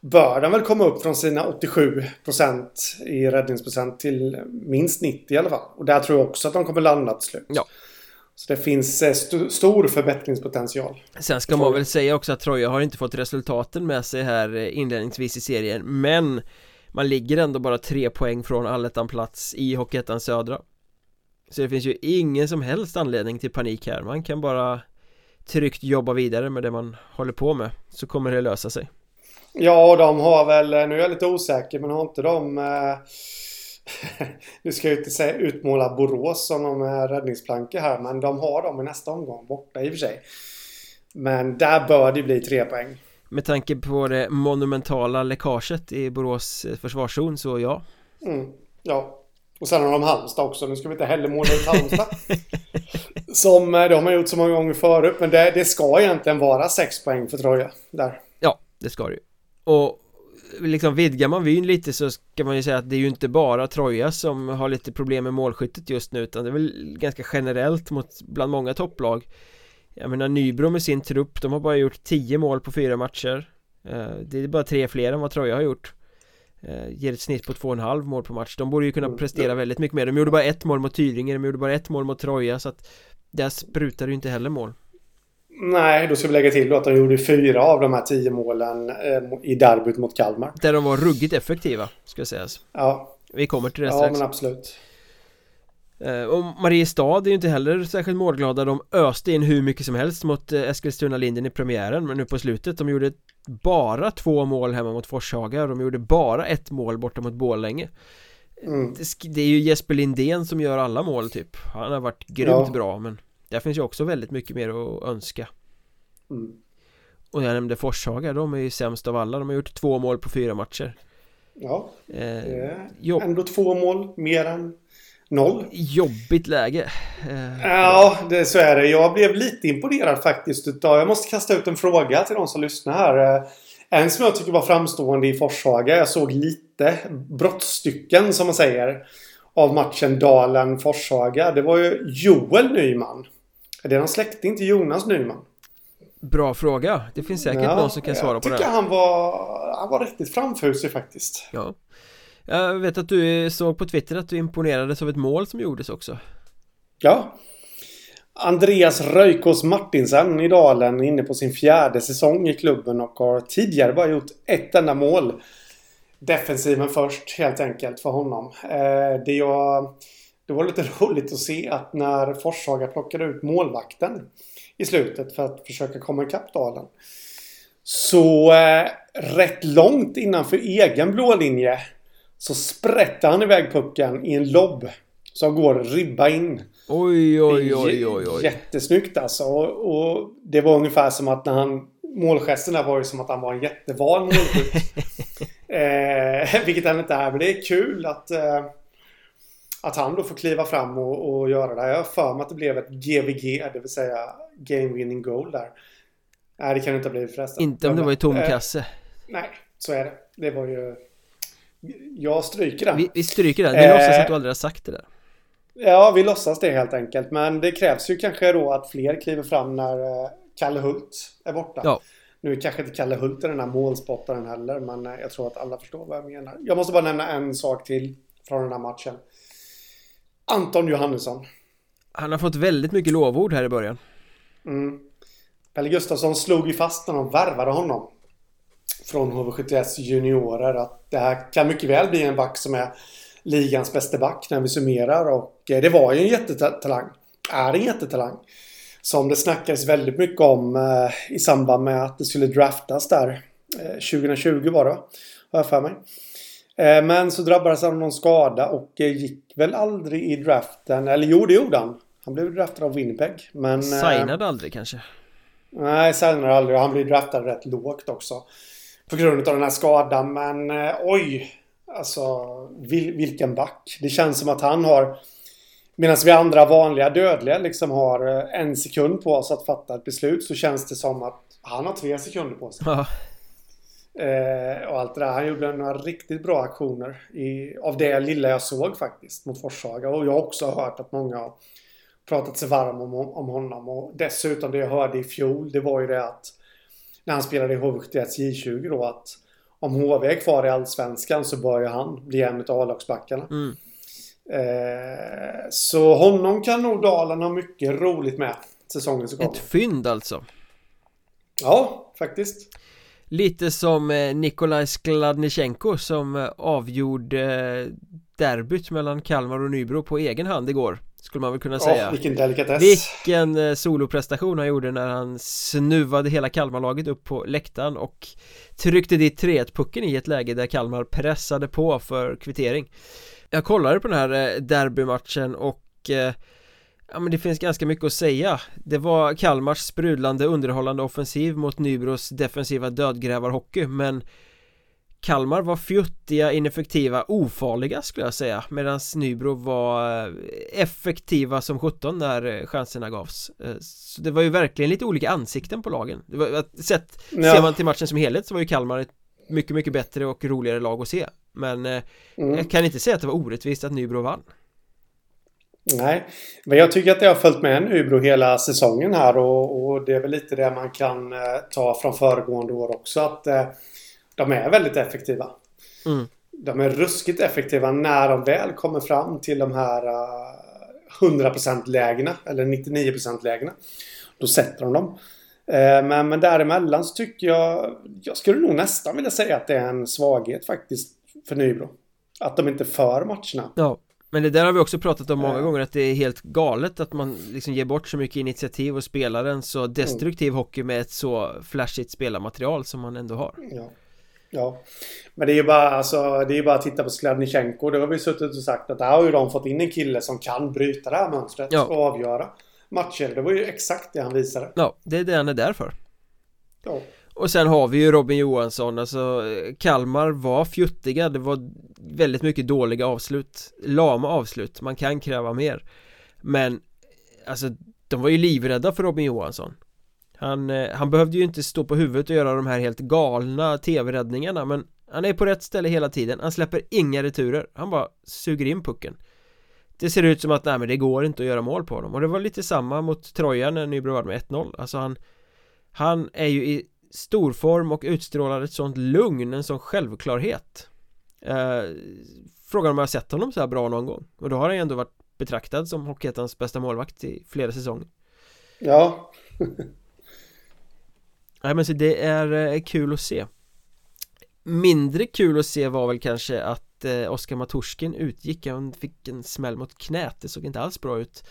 bör den väl komma upp från sina 87% i räddningsprocent till minst 90 i alla fall. Och där tror jag också att de kommer landa till slut. Ja. Så det finns eh, st stor förbättringspotential. Sen ska man väl säga också att Troja har inte fått resultaten med sig här eh, inledningsvis i serien Men man ligger ändå bara tre poäng från allettan-plats i Hockeyettan Södra Så det finns ju ingen som helst anledning till panik här Man kan bara tryggt jobba vidare med det man håller på med Så kommer det lösa sig Ja, de har väl, nu är jag lite osäker, men har inte de eh, Nu ska jag inte säga utmåla Borås som de är räddningsplanka här, men de har dem i nästa omgång borta i och för sig. Men där bör det bli tre poäng. Med tanke på det monumentala läckaget i Borås försvarszon så ja. Mm, Ja. Och sen har de Halmstad också, nu ska vi inte heller måla ut Halmstad. Som eh, de har gjort så många gånger förut Men det, det ska egentligen vara sex poäng för Troja där. Ja, det ska det ju Och liksom vidgar man vyn lite så ska man ju säga att det är ju inte bara Troja som har lite problem med målskyttet just nu utan det är väl ganska generellt mot bland många topplag. Jag menar Nybro med sin trupp, de har bara gjort 10 mål på fyra matcher. Eh, Det är bara tre fler än vad Troja har gjort. Eh, Ger ett snitt på 2,5 mål på match. De borde ju kunna mm. prestera väldigt mycket mer. De gjorde bara ett mål mot Tyringe, de gjorde bara ett mål mot Troja så att Där sprutar det ju inte heller mål Nej, då ska vi lägga till att de gjorde fyra av de här tio målen eh, i derbyt mot Kalmar. Där de var ruggigt effektiva, ska sägas. Ja. Vi kommer till det ja, strax. Ja, men absolut. Eh, och Mariestad är ju inte heller särskilt målglada. De öste in hur mycket som helst mot eh, Eskilstuna-Linden i premiären Men nu på slutet, de gjorde bara två mål hemma mot Forshaga De gjorde bara ett mål borta mot Borlänge. Mm. det, är ju Jesper Lindén som gör alla mål typ. Han har varit grymt ja. bra men Där finns ju också väldigt mycket mer att önska mm. Och jag nämnde Forshaga, de är ju sämst av alla De har gjort två mål på fyra matcher Ja, eh, ändå två mål mer än Noll. Jobbigt läge. Eh, ja, det, så är det. Jag blev lite imponerad faktiskt. Utav, jag måste kasta ut en fråga till de som lyssnar här. Eh, en som jag tycker var framstående i Forshaga. Jag såg lite brottstycken som man säger. Av matchen Dalen-Forshaga. Det var ju Joel Nyman. Är det någon släkting till Jonas Nyman? Bra fråga. Det finns säkert ja, någon som kan svara på det. Jag tycker han var, han var riktigt framfusig faktiskt. Ja. Jag vet att du såg på Twitter att du imponerades av ett mål som gjordes också Ja Andreas Röjkås Martinsen i Dalen inne på sin fjärde säsong i klubben och har tidigare bara gjort ett enda mål. Defensiven först helt enkelt för honom. Eh, det, jag, det var lite roligt att se att när Forshaga plockade ut målvakten i slutet för att försöka komma ikapp Dalen. Så eh, rätt långt innanför egen blå linje så sprätte han iväg pucken i en lobb som går ribba in. Oj, oj, oj, oj, oj. Jättesnyggt alltså. Och, och det var ungefär som att när han... Målgesterna var ju som att han var en jättevan målskytt. eh, vilket han inte är. Men det är kul att... Eh, att han då får kliva fram och, och göra det. Jag har för mig att det blev ett GVG, det vill säga Game Winning Goal där. Nej, det kan det inte ha blivit förresten. Inte om det var i tom Eh, kasse. nej, så är det. Det var ju... Jag stryker den. Vi, vi stryker den, vi Eh. låtsas att du aldrig har sagt det där. Ja, vi låtsas det helt enkelt. Men det krävs ju kanske då att fler kliver fram när eh, Kalle Hult är borta. Ja. Nu är kanske inte Kalle Hult den här målspottaren heller, men eh, jag tror att alla förstår vad jag menar. Jag måste bara nämna en sak till från den här matchen. Anton Johannesson. Han har fått väldigt mycket lovord här i början. Mm. Pelle Gustafsson slog ju fast när de värvade honom från HV71 juniorer att det här kan mycket väl bli en back som är ligans bästa back när vi summerar och eh, det var ju en jättetalang. Är en jättetalang. Som det snackades väldigt mycket om eh, i samband med att det skulle draftas där. Eh, 2020 var det? Har jag för mig. Eh, men så drabbades han av någon skada och eh, gick väl aldrig i draften. Eller jo, det gjorde han. Han blev draftad av Winnipeg. Men... eh, Signade aldrig kanske. Nej, signade aldrig. Han blev draftad rätt lågt också. På grund av den här skadan. Men oj! Alltså, vil, vilken back. Det känns som att han har... Medan vi andra vanliga dödliga liksom har en sekund på oss att fatta ett beslut så känns det som att han har tre sekunder på sig. Ja, Eh, och allt det där. Han gjorde några riktigt bra aktioner i, av det lilla jag såg faktiskt mot Forshaga. Och jag har också hört att många har pratat sig varm om, om honom. Och dessutom det jag hörde i fjol det var ju det att när han spelade i HV71 J20 då att om HV är kvar i Allsvenskan så bör ju han bli en av A-lagsbackarna. mm. Eh, så honom kan nog Dalen ha mycket roligt med säsongen som kommer. Ett fynd alltså. Ja, faktiskt. Lite som eh, Nikolaj Skladnichenko som eh, avgjorde eh, derbyt mellan Kalmar och Nybro på egen hand igår Skulle man väl kunna säga Ja, vilken delikatess. Vilken soloprestation han gjorde när han snuvade hela Kalmarlaget upp på läktaren och tryckte dit 3-1 pucken i ett läge där Kalmar pressade på för kvittering Jag kollade på den här derbymatchen och Ja men det finns ganska mycket att säga. Det var Kalmars sprudlande underhållande offensiv mot Nybros defensiva dödgrävarhockey men Kalmar var fjuttiga, ineffektiva, ofarliga skulle jag säga Medan Nybro var eh, effektiva som 17 när eh, chanserna gavs. Eh, Så det var ju verkligen lite olika ansikten på lagen. Det var, sett, Ja. Ser man till matchen som helhet så var ju Kalmar ett mycket, mycket bättre och roligare lag att se. Men Mm. jag kan inte säga att det var orättvist att Nybro vann Nej, men jag tycker att det har följt med Nybro hela säsongen här och, och det är väl lite det man kan eh, ta från föregående år också att eh, de är väldigt effektiva. Mm. De är ruskigt effektiva när de väl kommer fram till de här eh, 100% lägena eller 99% lägena. Då sätter de dem. Eh, men, men däremellan så tycker jag, jag skulle nog nästan vilja säga att det är en svaghet faktiskt för Nybro. Att de inte för matcherna. Ja men det där har vi också pratat om många gånger att det är helt galet att man liksom ger bort så mycket initiativ och spelar en så destruktiv hockey med ett så flashigt spelarmaterial som man ändå har Ja. Ja. Men det är ju bara, alltså, det är bara att titta på Skladnichenko. Det har vi suttit och sagt att där har ju de fått in en kille som kan bryta det här mönstret Ja. och avgöra matcher. Det var ju exakt det han visade. Ja, det är det han är där för Ja. Och sen har vi ju Robin Johansson, alltså Kalmar var fjuttiga, det var väldigt mycket dåliga avslut Lama avslut, man kan kräva mer. Men Alltså de var ju livrädda för Robin Johansson. Han, eh, han behövde ju inte stå på huvudet och göra de här helt galna tv-räddningarna men Han är på rätt ställe hela tiden, han släpper inga returer, han bara suger in pucken. Det ser ut som att nej men det går inte att göra mål på honom. Och det var lite samma mot Troja när Nybro vann med 1-0 Alltså han Han är ju i storform och utstrålar ett sånt lugn, en sån självklarhet. Eh, Frågan om jag har sett honom så här bra någon gång. Och då har han ju ändå varit betraktad som Hockeyettans bästa målvakt i flera säsonger. Ja. Nej men så det är eh, kul att se. Mindre kul att se var väl kanske att eh, Oskar Matorskin utgick. Han fick en smäll mot knät. Det såg inte alls bra ut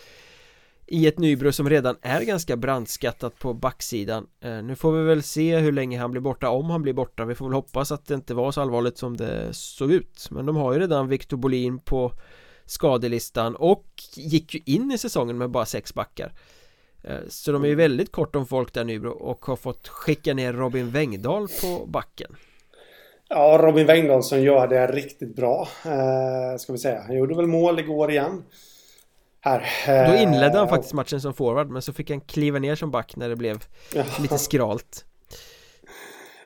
I ett Nybro som redan är ganska brandskattat på backsidan. Eh, Nu får vi väl se hur länge han blir borta. Om han blir borta Vi får väl hoppas att det inte var så allvarligt som det såg ut. Men de har ju redan Victor Bolin på skadelistan och gick ju in i säsongen med bara sex backar. Eh, så de är ju mm. väldigt kort om folk där Nybro och har fått skicka ner Robin Wengdahl på backen. Ja, Robin Wengdahl som gör det riktigt bra eh, Ska vi säga. Han gjorde väl mål igår igen Här Då inledde han eh, faktiskt matchen som forward men så fick han kliva ner som back när det blev lite skralt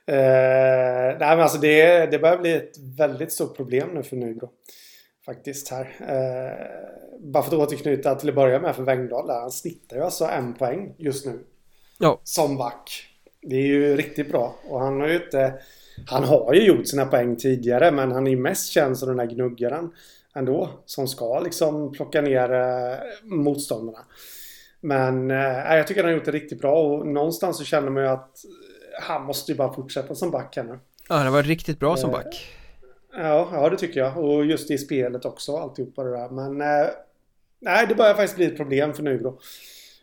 eh, Nej men alltså det, det börjar bli ett väldigt stort problem nu för Nybro Faktiskt här. Eh, bara för att återknyta till att börja med för Wengdahl där. Han snittar ju alltså en poäng just nu. Ja. Som back. Det är ju riktigt bra. Och han har ju inte... Han har ju gjort sina poäng tidigare men han är ju mest känd som den där gnuggaren ändå. Som ska liksom plocka ner eh, motståndarna. Men eh, jag tycker han har gjort det riktigt bra och någonstans så känner man ju att han måste ju bara fortsätta som back här nu. Ja, han har varit riktigt bra som back. Ja, ja det tycker jag. Och just i spelet också, alltihopa det där. Men eh, nej, det börjar faktiskt bli ett problem för Nybro.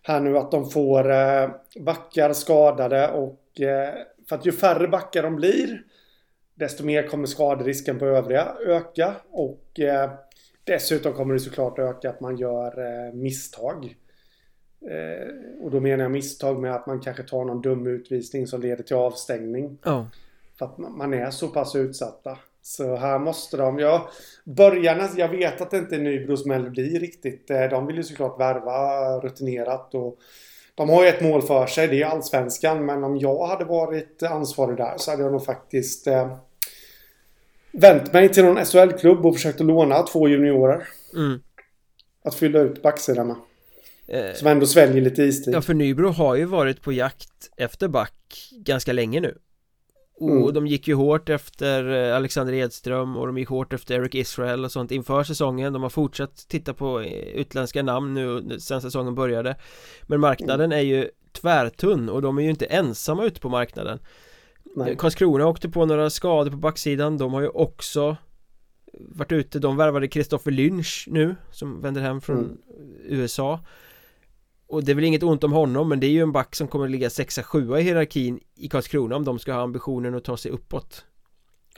Här nu att de får eh, backar skadade och eh, för att ju färre backar de blir desto mer kommer skaderisken på övriga öka och eh, dessutom kommer det såklart öka att man gör eh, misstag. Eh, och då menar jag misstag med att man kanske tar någon dum utvisning som leder till avstängning. Oh. För att man är så pass utsatta. Så här måste de, ja, börjarna, jag vet att det inte är Nybros melodi riktigt. De vill ju såklart värva rutinerat och de har ju ett mål för sig, det är allsvenskan. Men om jag hade varit ansvarig där så hade jag nog faktiskt eh, vänt mig till någon SHL-klubb och försökt att låna två juniorer. Mm. Att fylla ut backsidan med. Eh, som ändå sväljer lite istid. Ja, för Nybro har ju varit på jakt efter back ganska länge nu. Och mm. de gick ju hårt efter eh, Alexander Edström och de gick hårt efter Eric Israel och sånt inför säsongen De har fortsatt titta på eh, utländska namn nu sen säsongen började Men marknaden är ju tvärtunn och de är ju inte ensamma ute på marknaden Nej. Karlskrona åkte på några skador på backsidan De har ju också varit ute De värvade Kristoffer Lynch nu Som vänder hem från mm. USA och det är väl inget ont om honom men det är ju en back som kommer att ligga 6-7 i hierarkin i Karlskrona om de ska ha ambitionen att ta sig uppåt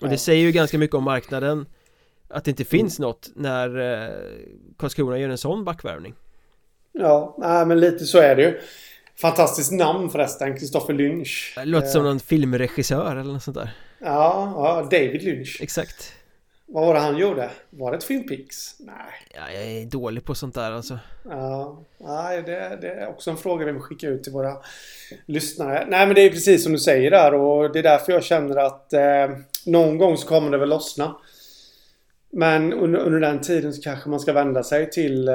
Och det säger ju ganska mycket om marknaden Att det inte finns mm. något när eh, Karlskrona gör en sån backvärvning Ja, nej, men lite så är det ju Fantastiskt namn förresten, Kristoffer Lynch Det låter som någon filmregissör eller något sånt där Ja, ja David Lynch Exakt vad var det han gjorde? Var det ett Filmpix? Nej. Ja, jag är dålig på sånt där alltså. Ja, nej, det, det, är också en fråga vi vill skicka ut till våra lyssnare. Nej, men det är precis som du säger där och det är därför jag känner att eh, någon gång så kommer det väl lossna. Men under, under den tiden så kanske man ska vända sig till eh,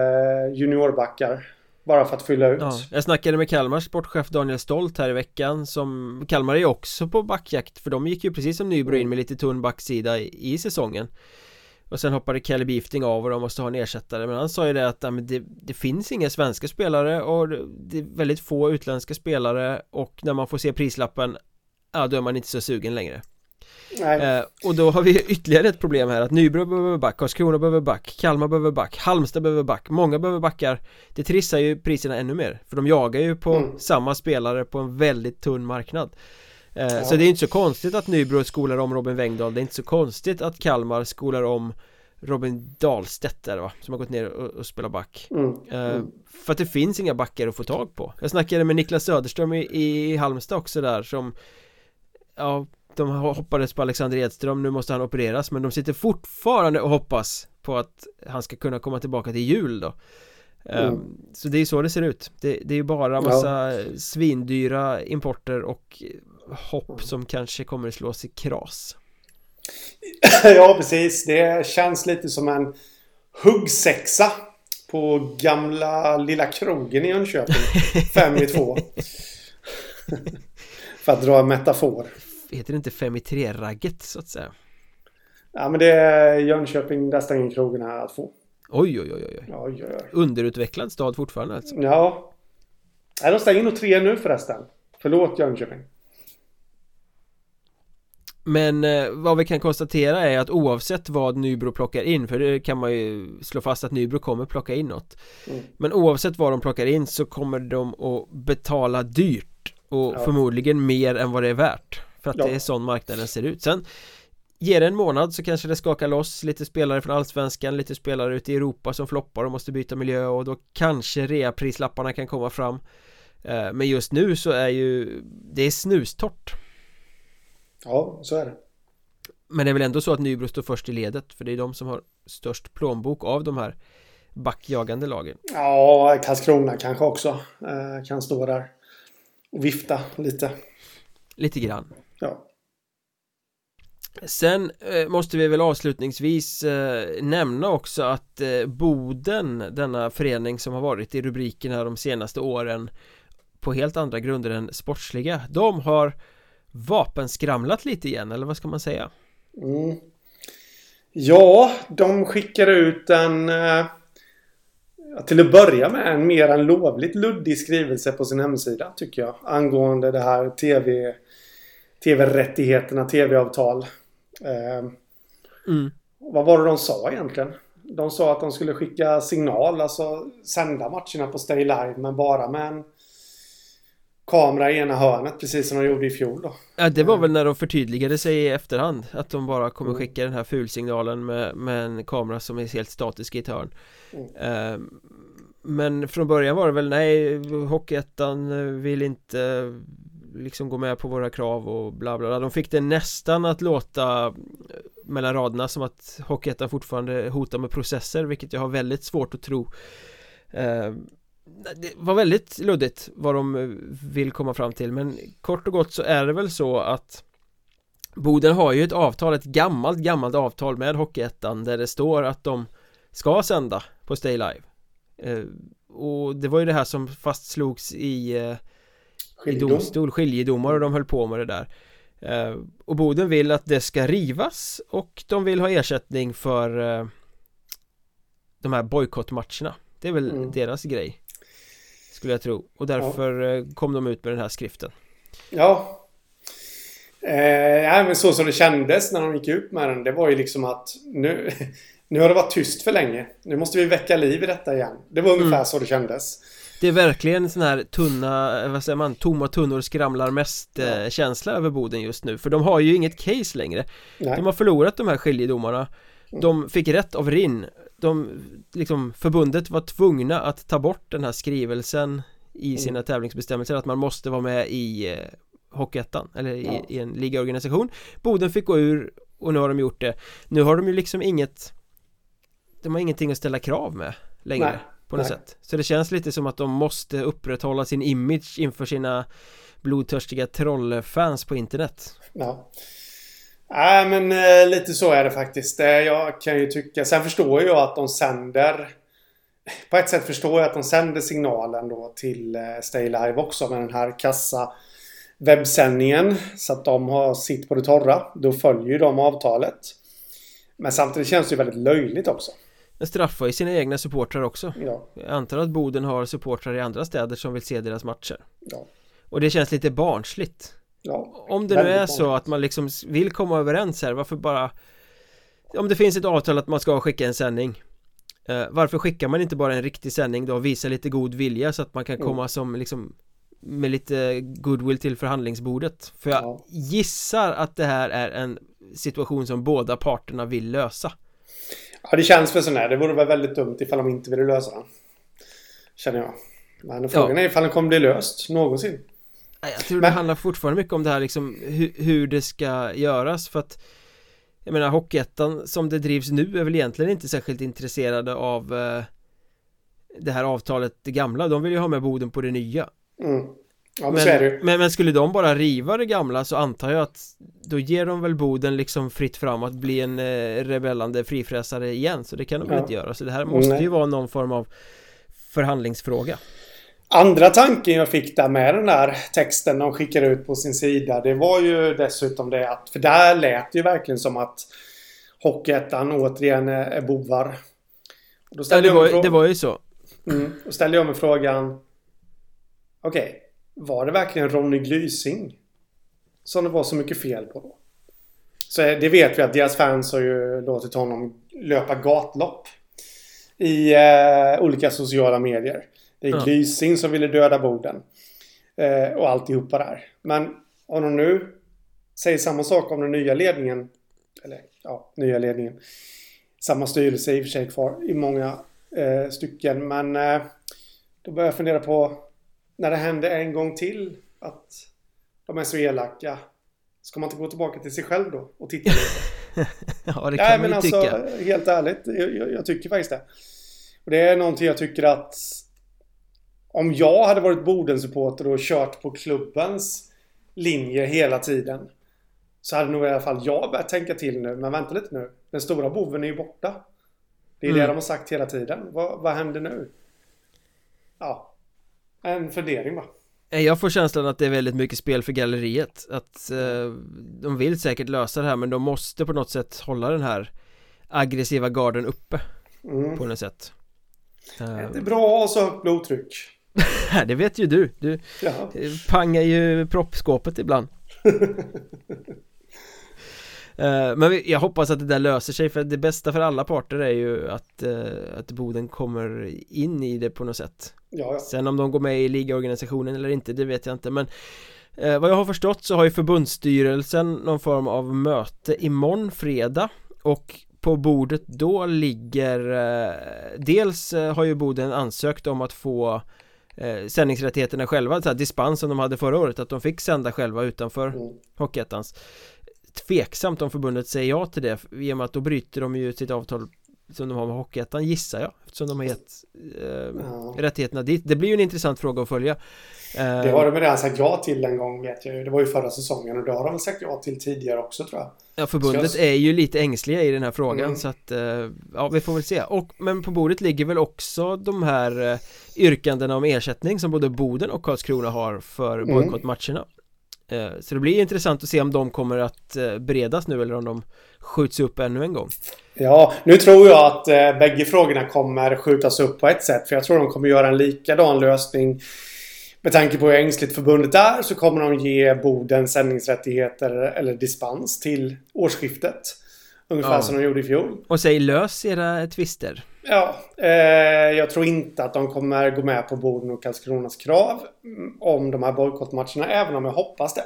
juniorbackar. Bara för att fylla ut. Ja, jag snackade med Kalmars sportchef Daniel Stolt här i veckan som Kalmar är ju också på backjakt för de gick ju precis som Nybro in med lite tunn backsida i, i säsongen. Och sen hoppade Kelly Bifting av och de måste ha en ersättare Men han sa ju det att det, det, finns inga svenska spelare och det är väldigt få utländska spelare Och när man får se prislappen Ja då är man inte så sugen längre Eh, och då har vi ytterligare ett problem här att Nybro behöver back, Karlskrona behöver back, Kalmar behöver back, Halmstad behöver back, många behöver backar Det trissar ju priserna ännu mer för de jagar ju på mm. samma spelare på en väldigt tunn marknad eh, ja. Så det är inte så konstigt att Nybro skolar om Robin Wengdahl, det är inte så konstigt att Kalmar skolar om Robin Dahlstedt där va, som har gått ner och, och spelar back mm. Eh, för att det finns inga backar att få tag på Jag snackade med Niklas Söderström i, i Halmstad också där som Ja, de hoppades på Alexander Edström, nu måste han opereras men de sitter fortfarande och hoppas på att han ska kunna komma tillbaka till jul då. Mm. um, Så det är så det ser ut. Det, det är ju bara massa ja. svindyra importer och hopp som kanske kommer att slås i kras. Ja precis, det känns lite som en huggsexa på gamla lilla krogen i Jönköping. Fem i två. För att dra en metafor heter det inte 5 i 3-ragget så att säga? Ja men det är Jönköping, där stänger krogarna två. Oj oj oj oj. oj, oj, oj. Underutvecklad stad fortfarande alltså? Ja. Nej, de stänger nog tre nu förresten. Förlåt Jönköping. Men eh, vad vi kan konstatera är att oavsett vad Nybro plockar in För det kan man ju slå fast att Nybro kommer plocka in något mm. Men oavsett vad de plockar in så kommer de att betala dyrt Och ja. förmodligen mer än vad det är värt För att ja. det är sån marknaden ser ut Sen Ger det en månad så kanske det skakar loss lite spelare från Allsvenskan Lite spelare ute i Europa som floppar och måste byta miljö och då kanske reaprislapparna kan komma fram eh, Men just nu så är ju Det är snustort Ja, så är det. Men det är väl ändå så att Nybro står först i ledet för det är de som har störst plånbok av de här backjagande lagen. Ja, Karlskrona kanske också eh, kan stå där och vifta lite. Lite grann. Ja. Sen eh, måste vi väl avslutningsvis eh, nämna också att eh, Boden, denna förening som har varit i rubrikerna de senaste åren på helt andra grunder än sportsliga, de har vapenskramlat lite igen, eller vad ska man säga? Mm. Ja, de skickar ut en... Eh, till att börja med en mer än lovligt luddig skrivelse på sin hemsida tycker jag. Angående det här TV... TV-rättigheterna, TV-avtal. Eh, mm. Vad var det de sa egentligen? De sa att de skulle skicka signal, alltså sända matcherna på Stay Live men bara med en kamera i ena hörnet precis som de gjorde i fjol då. Ja det var väl när de förtydligade sig i efterhand att de bara kommer mm. skicka den här fulsignalen med, med en kamera som är helt statisk i ett hörn mm. uh, Men från början var det väl nej Hockeyettan vill inte liksom gå med på våra krav och bla bla bla. De fick det nästan att låta eh, mellan raderna som att Hockeyettan fortfarande hotar med processer vilket jag har väldigt svårt att tro. Eh, det var väldigt luddigt vad de eh, vill komma fram till men kort och gott så är det väl så att Boden har ju ett avtal, ett gammalt gammalt avtal med Hockeyettan där det står att de ska sända på Stay Live. Eh, och det var ju det här som fastslogs i eh, i domstol, skiljedomar. Och de höll på med det där. Och Boden vill att det ska rivas och de vill ha ersättning för de här bojkottmatcherna. Det är väl mm. deras grej skulle jag tro. Och därför ja. Eh, kom de ut med den här skriften. Ja. Eh, ja, men så som det kändes när de gick ut med den Det var ju liksom att nu Nu har det varit tyst för länge. Nu måste vi väcka liv i detta igen. Det var ungefär mm. så det kändes det är verkligen sån här tunna, eh, vad säger man, tomma tunnor skramlar mest ja. känsla över Boden just nu För de har ju inget case längre Nej. De har förlorat de här skiljedomarna mm. De fick rätt av Rinn de, liksom, förbundet var tvungna att ta bort den här skrivelsen i mm. sina tävlingsbestämmelser att man måste vara med i eh, Hockeyettan eller i, ja. i en ligaorganisation Boden fick gå ur och nu har de gjort det Nu har de ju liksom inget De har ingenting att ställa krav med längre Nej. På något Nej. sätt Så det känns lite som att de måste upprätthålla sin image inför sina blodtörstiga trollfans på internet Ja Nej, men eh, lite så är det faktiskt. Eh, jag kan ju tycka... Sen förstår jag att de sänder... På ett sätt förstår jag att de sänder signalen då till eh, Stay Live också med den här kassa webbsändningen. Så att de har sitt på det torra. Då följer ju de avtalet. Men samtidigt känns det ju väldigt löjligt också. Den straffar ju sina egna supportrar också. Ja. Jag antar att Boden har supportrar i andra städer som vill se deras matcher. Ja. Och det känns lite barnsligt. Ja, Om det nu är så att man liksom vill komma överens här, varför bara Om det finns ett avtal att man ska skicka en sändning eh, Varför skickar man inte bara en riktig sändning då och visar lite god vilja så att man kan mm. komma mm. som liksom Med lite goodwill till förhandlingsbordet För jag ja. gissar att det här är en situation som båda parterna vill lösa Ja det känns väl sådär, det vore väl väldigt dumt ifall de inte ville lösa den. Känner jag. Men frågan ja. är ifall den kommer bli löst någonsin. Jag tror det handlar fortfarande mycket om det här liksom hur, hur det ska göras. För att Jag menar Hockeyettan som det drivs nu är väl egentligen inte särskilt intresserade av eh, Det här avtalet, det gamla, de vill ju ha med Boden på det nya. Mm. Ja, men, det. men, men skulle de bara riva det gamla så antar jag att Då ger de väl Boden liksom fritt fram att bli en eh, rebellande frifräsare igen Så det kan de väl inte göra Så det här måste Nej. ju vara någon form av Förhandlingsfråga Andra tanken jag fick där med den där texten de skickade ut på sin sida det var ju dessutom det att för där lät det ju verkligen som att Hockeyettan återigen är, är bovar. Då ja, det, var, det var ju så. Mm, då ställde jag mig frågan okej, okay, var det verkligen Ronny Glysing som det var så mycket fel på då? Så det vet vi att deras fans har ju låtit honom löpa gatlopp i eh, olika sociala medier. Det är ja. Glysing som ville döda Boden. Eh, och alltihopa där. Men om de nu säger samma sak om den nya ledningen. Eller ja, nya ledningen. Samma styrelse i och för sig kvar i många eh, stycken. Men eh, då börjar jag fundera på när det händer en gång till att de är så elaka. Ska man inte gå tillbaka till sig själv då och titta lite? ja, det kan Nej, man ju alltså, tycka. Helt ärligt, jag, jag, tycker faktiskt det. Och det är någonting jag tycker att om jag hade varit Boden-supporter och kört på klubbens linje hela tiden så hade nog i alla fall jag börjat tänka till nu. Men vänta lite nu. Den stora boven är ju borta. Det är mm. det de har sagt hela tiden. Vad, vad händer nu? Ja, en fundering bara. Eh, jag får känslan att det är väldigt mycket spel för galleriet. Att eh, de vill säkert lösa det här men de måste på något sätt hålla den här aggressiva garden uppe mm. På något sätt. Det är bra att ha så högt blodtryck? Det vet ju du. Du ja. pangar ju proppskåpet ibland. Eh, men jag hoppas att det där löser sig för det bästa för alla parter är ju att, eh, att Boden kommer in i det på något sätt ja, ja. Sen om de går med i ligaorganisationen eller inte det vet jag inte men eh, Vad jag har förstått så har ju förbundsstyrelsen någon form av möte imorgon fredag och på bordet då ligger Dels har ju Boden ansökt om att få eh, sändningsrättigheterna själva, så här dispens som de hade förra året att de fick sända själva utanför mm. Hockeyettans tveksamt om förbundet säger ja till det i och med att då bryter de ju sitt avtal som de har med Hockeyettan gissar jag eftersom de har gett eh, ja. rättigheterna dit det blir ju en intressant fråga att följa eh, det har de redan sagt ja till en gång vet jag det var ju förra säsongen och det har de sagt ja till tidigare också tror jag Ja förbundet jag... är ju lite ängsliga i den här frågan mm. så att eh, ja vi får väl se och men på bordet ligger väl också de här eh, yrkandena om ersättning som både Boden och Karlskrona har för mm. bojkottmatcherna Eh, så det blir intressant att se om de kommer att eh, beredas nu eller om de skjuts upp ännu en gång. Ja, nu tror jag att eh, bägge frågorna kommer skjutas upp på ett sätt för jag tror de kommer göra en likadan lösning. Med tanke på hur ängsligt förbundet är så kommer de ge Boden sändningsrättigheter eller dispens till årsskiftet. Ungefär ja. som de gjorde i fjol Och säg lös era tvister Ja, eh, jag tror inte att de kommer gå med på Boden och Karlskronas krav om de här bojkottmatcherna, även om jag hoppas det.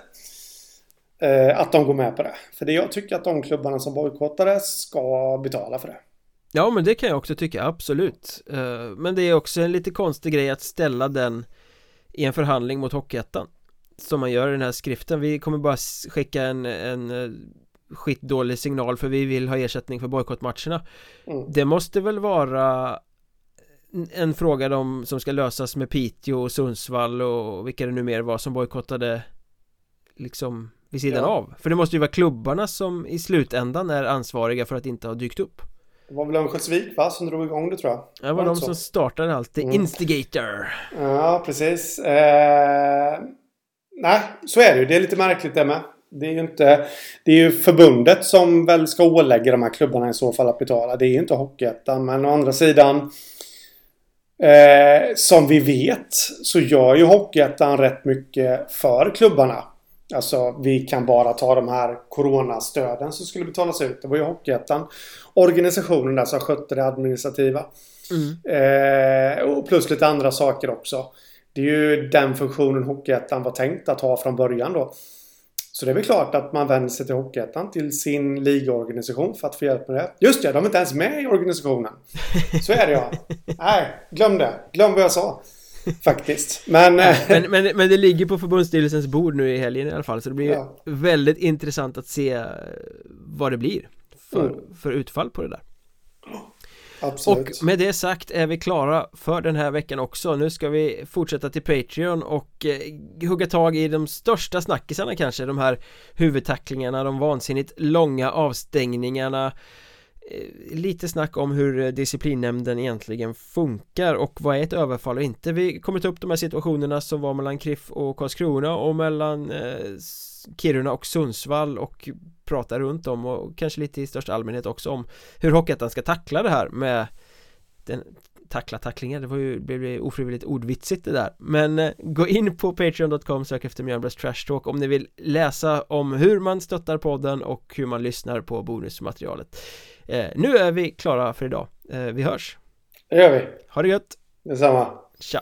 Eh, att de går med på det. För det jag tycker att de klubbarna som bojkottade ska betala för det. Ja, men det kan jag också tycka, absolut. Eh, men det är också en lite konstig grej att ställa den i en förhandling mot Hockeyettan. Som man gör i den här skriften. Vi kommer bara skicka en, en eh, skitdålig signal för vi vill ha ersättning för bojkottmatcherna. Mm. Det måste väl vara en fråga de, som ska lösas med Piteå och Sundsvall och vilka det nu mer var som bojkottade liksom vid sidan ja. av. För det måste ju vara klubbarna som i slutändan är ansvariga för att inte ha dykt upp. Det var väl Örnsköldsvik va som drog igång det tror jag. Det var, de så. som startade allt, mm. instigator. Ja precis. Eh... Nej, så är det ju, det är lite märkligt det med det är ju inte... Det är ju förbundet som väl ska ålägga de här klubbarna i så fall att betala. Det är ju inte Hockeyettan. Men å andra sidan... Eh, som vi vet så gör ju Hockeyettan rätt mycket för klubbarna. Alltså vi kan bara ta de här coronastöden som skulle betalas ut. Det var ju Hockeyettan. Organisationen där som skötte det administrativa. Mm. Eh, och plus lite andra saker också. Det är ju den funktionen Hockeyettan var tänkt att ha från början då. Så det är väl klart att man vänder sig till Hockeyettan, till sin ligaorganisation för att få hjälp med det. Just det, de är inte ens med i organisationen. Så är det ja. Nej, glöm det. Glöm vad jag sa. Faktiskt. Men, ja, men, men, men, det ligger på förbundsstyrelsens bord nu i helgen i alla fall. Så det blir ja. väldigt intressant att se eh, vad det blir för, mm. för utfall på det där. Absolut. Och med det sagt är vi klara för den här veckan också. Nu ska vi fortsätta till Patreon och eh, hugga tag i de största snackisarna kanske. De här huvudtacklingarna, de vansinnigt långa avstängningarna. Eh, Lite snack om hur eh, disciplinnämnden egentligen funkar och vad är ett överfall och inte. Vi kommer ta upp de här situationerna som var mellan Kriff och Karlskrona och mellan eh, Kiruna och Sundsvall och prata runt om och kanske lite i största allmänhet också om hur Hockeyettan ska tackla det här med den tackla tacklingar Det var ju, blev ofrivilligt ordvitsigt det där. Men eh, gå in på patreon.com sök efter Mjölnbergs Trash Talk om ni vill läsa om hur man stöttar podden och hur man lyssnar på bonusmaterialet. Eh, Nu är vi klara för idag. Eh, Vi hörs. Det gör vi. Ha det gött. Detsamma. Tja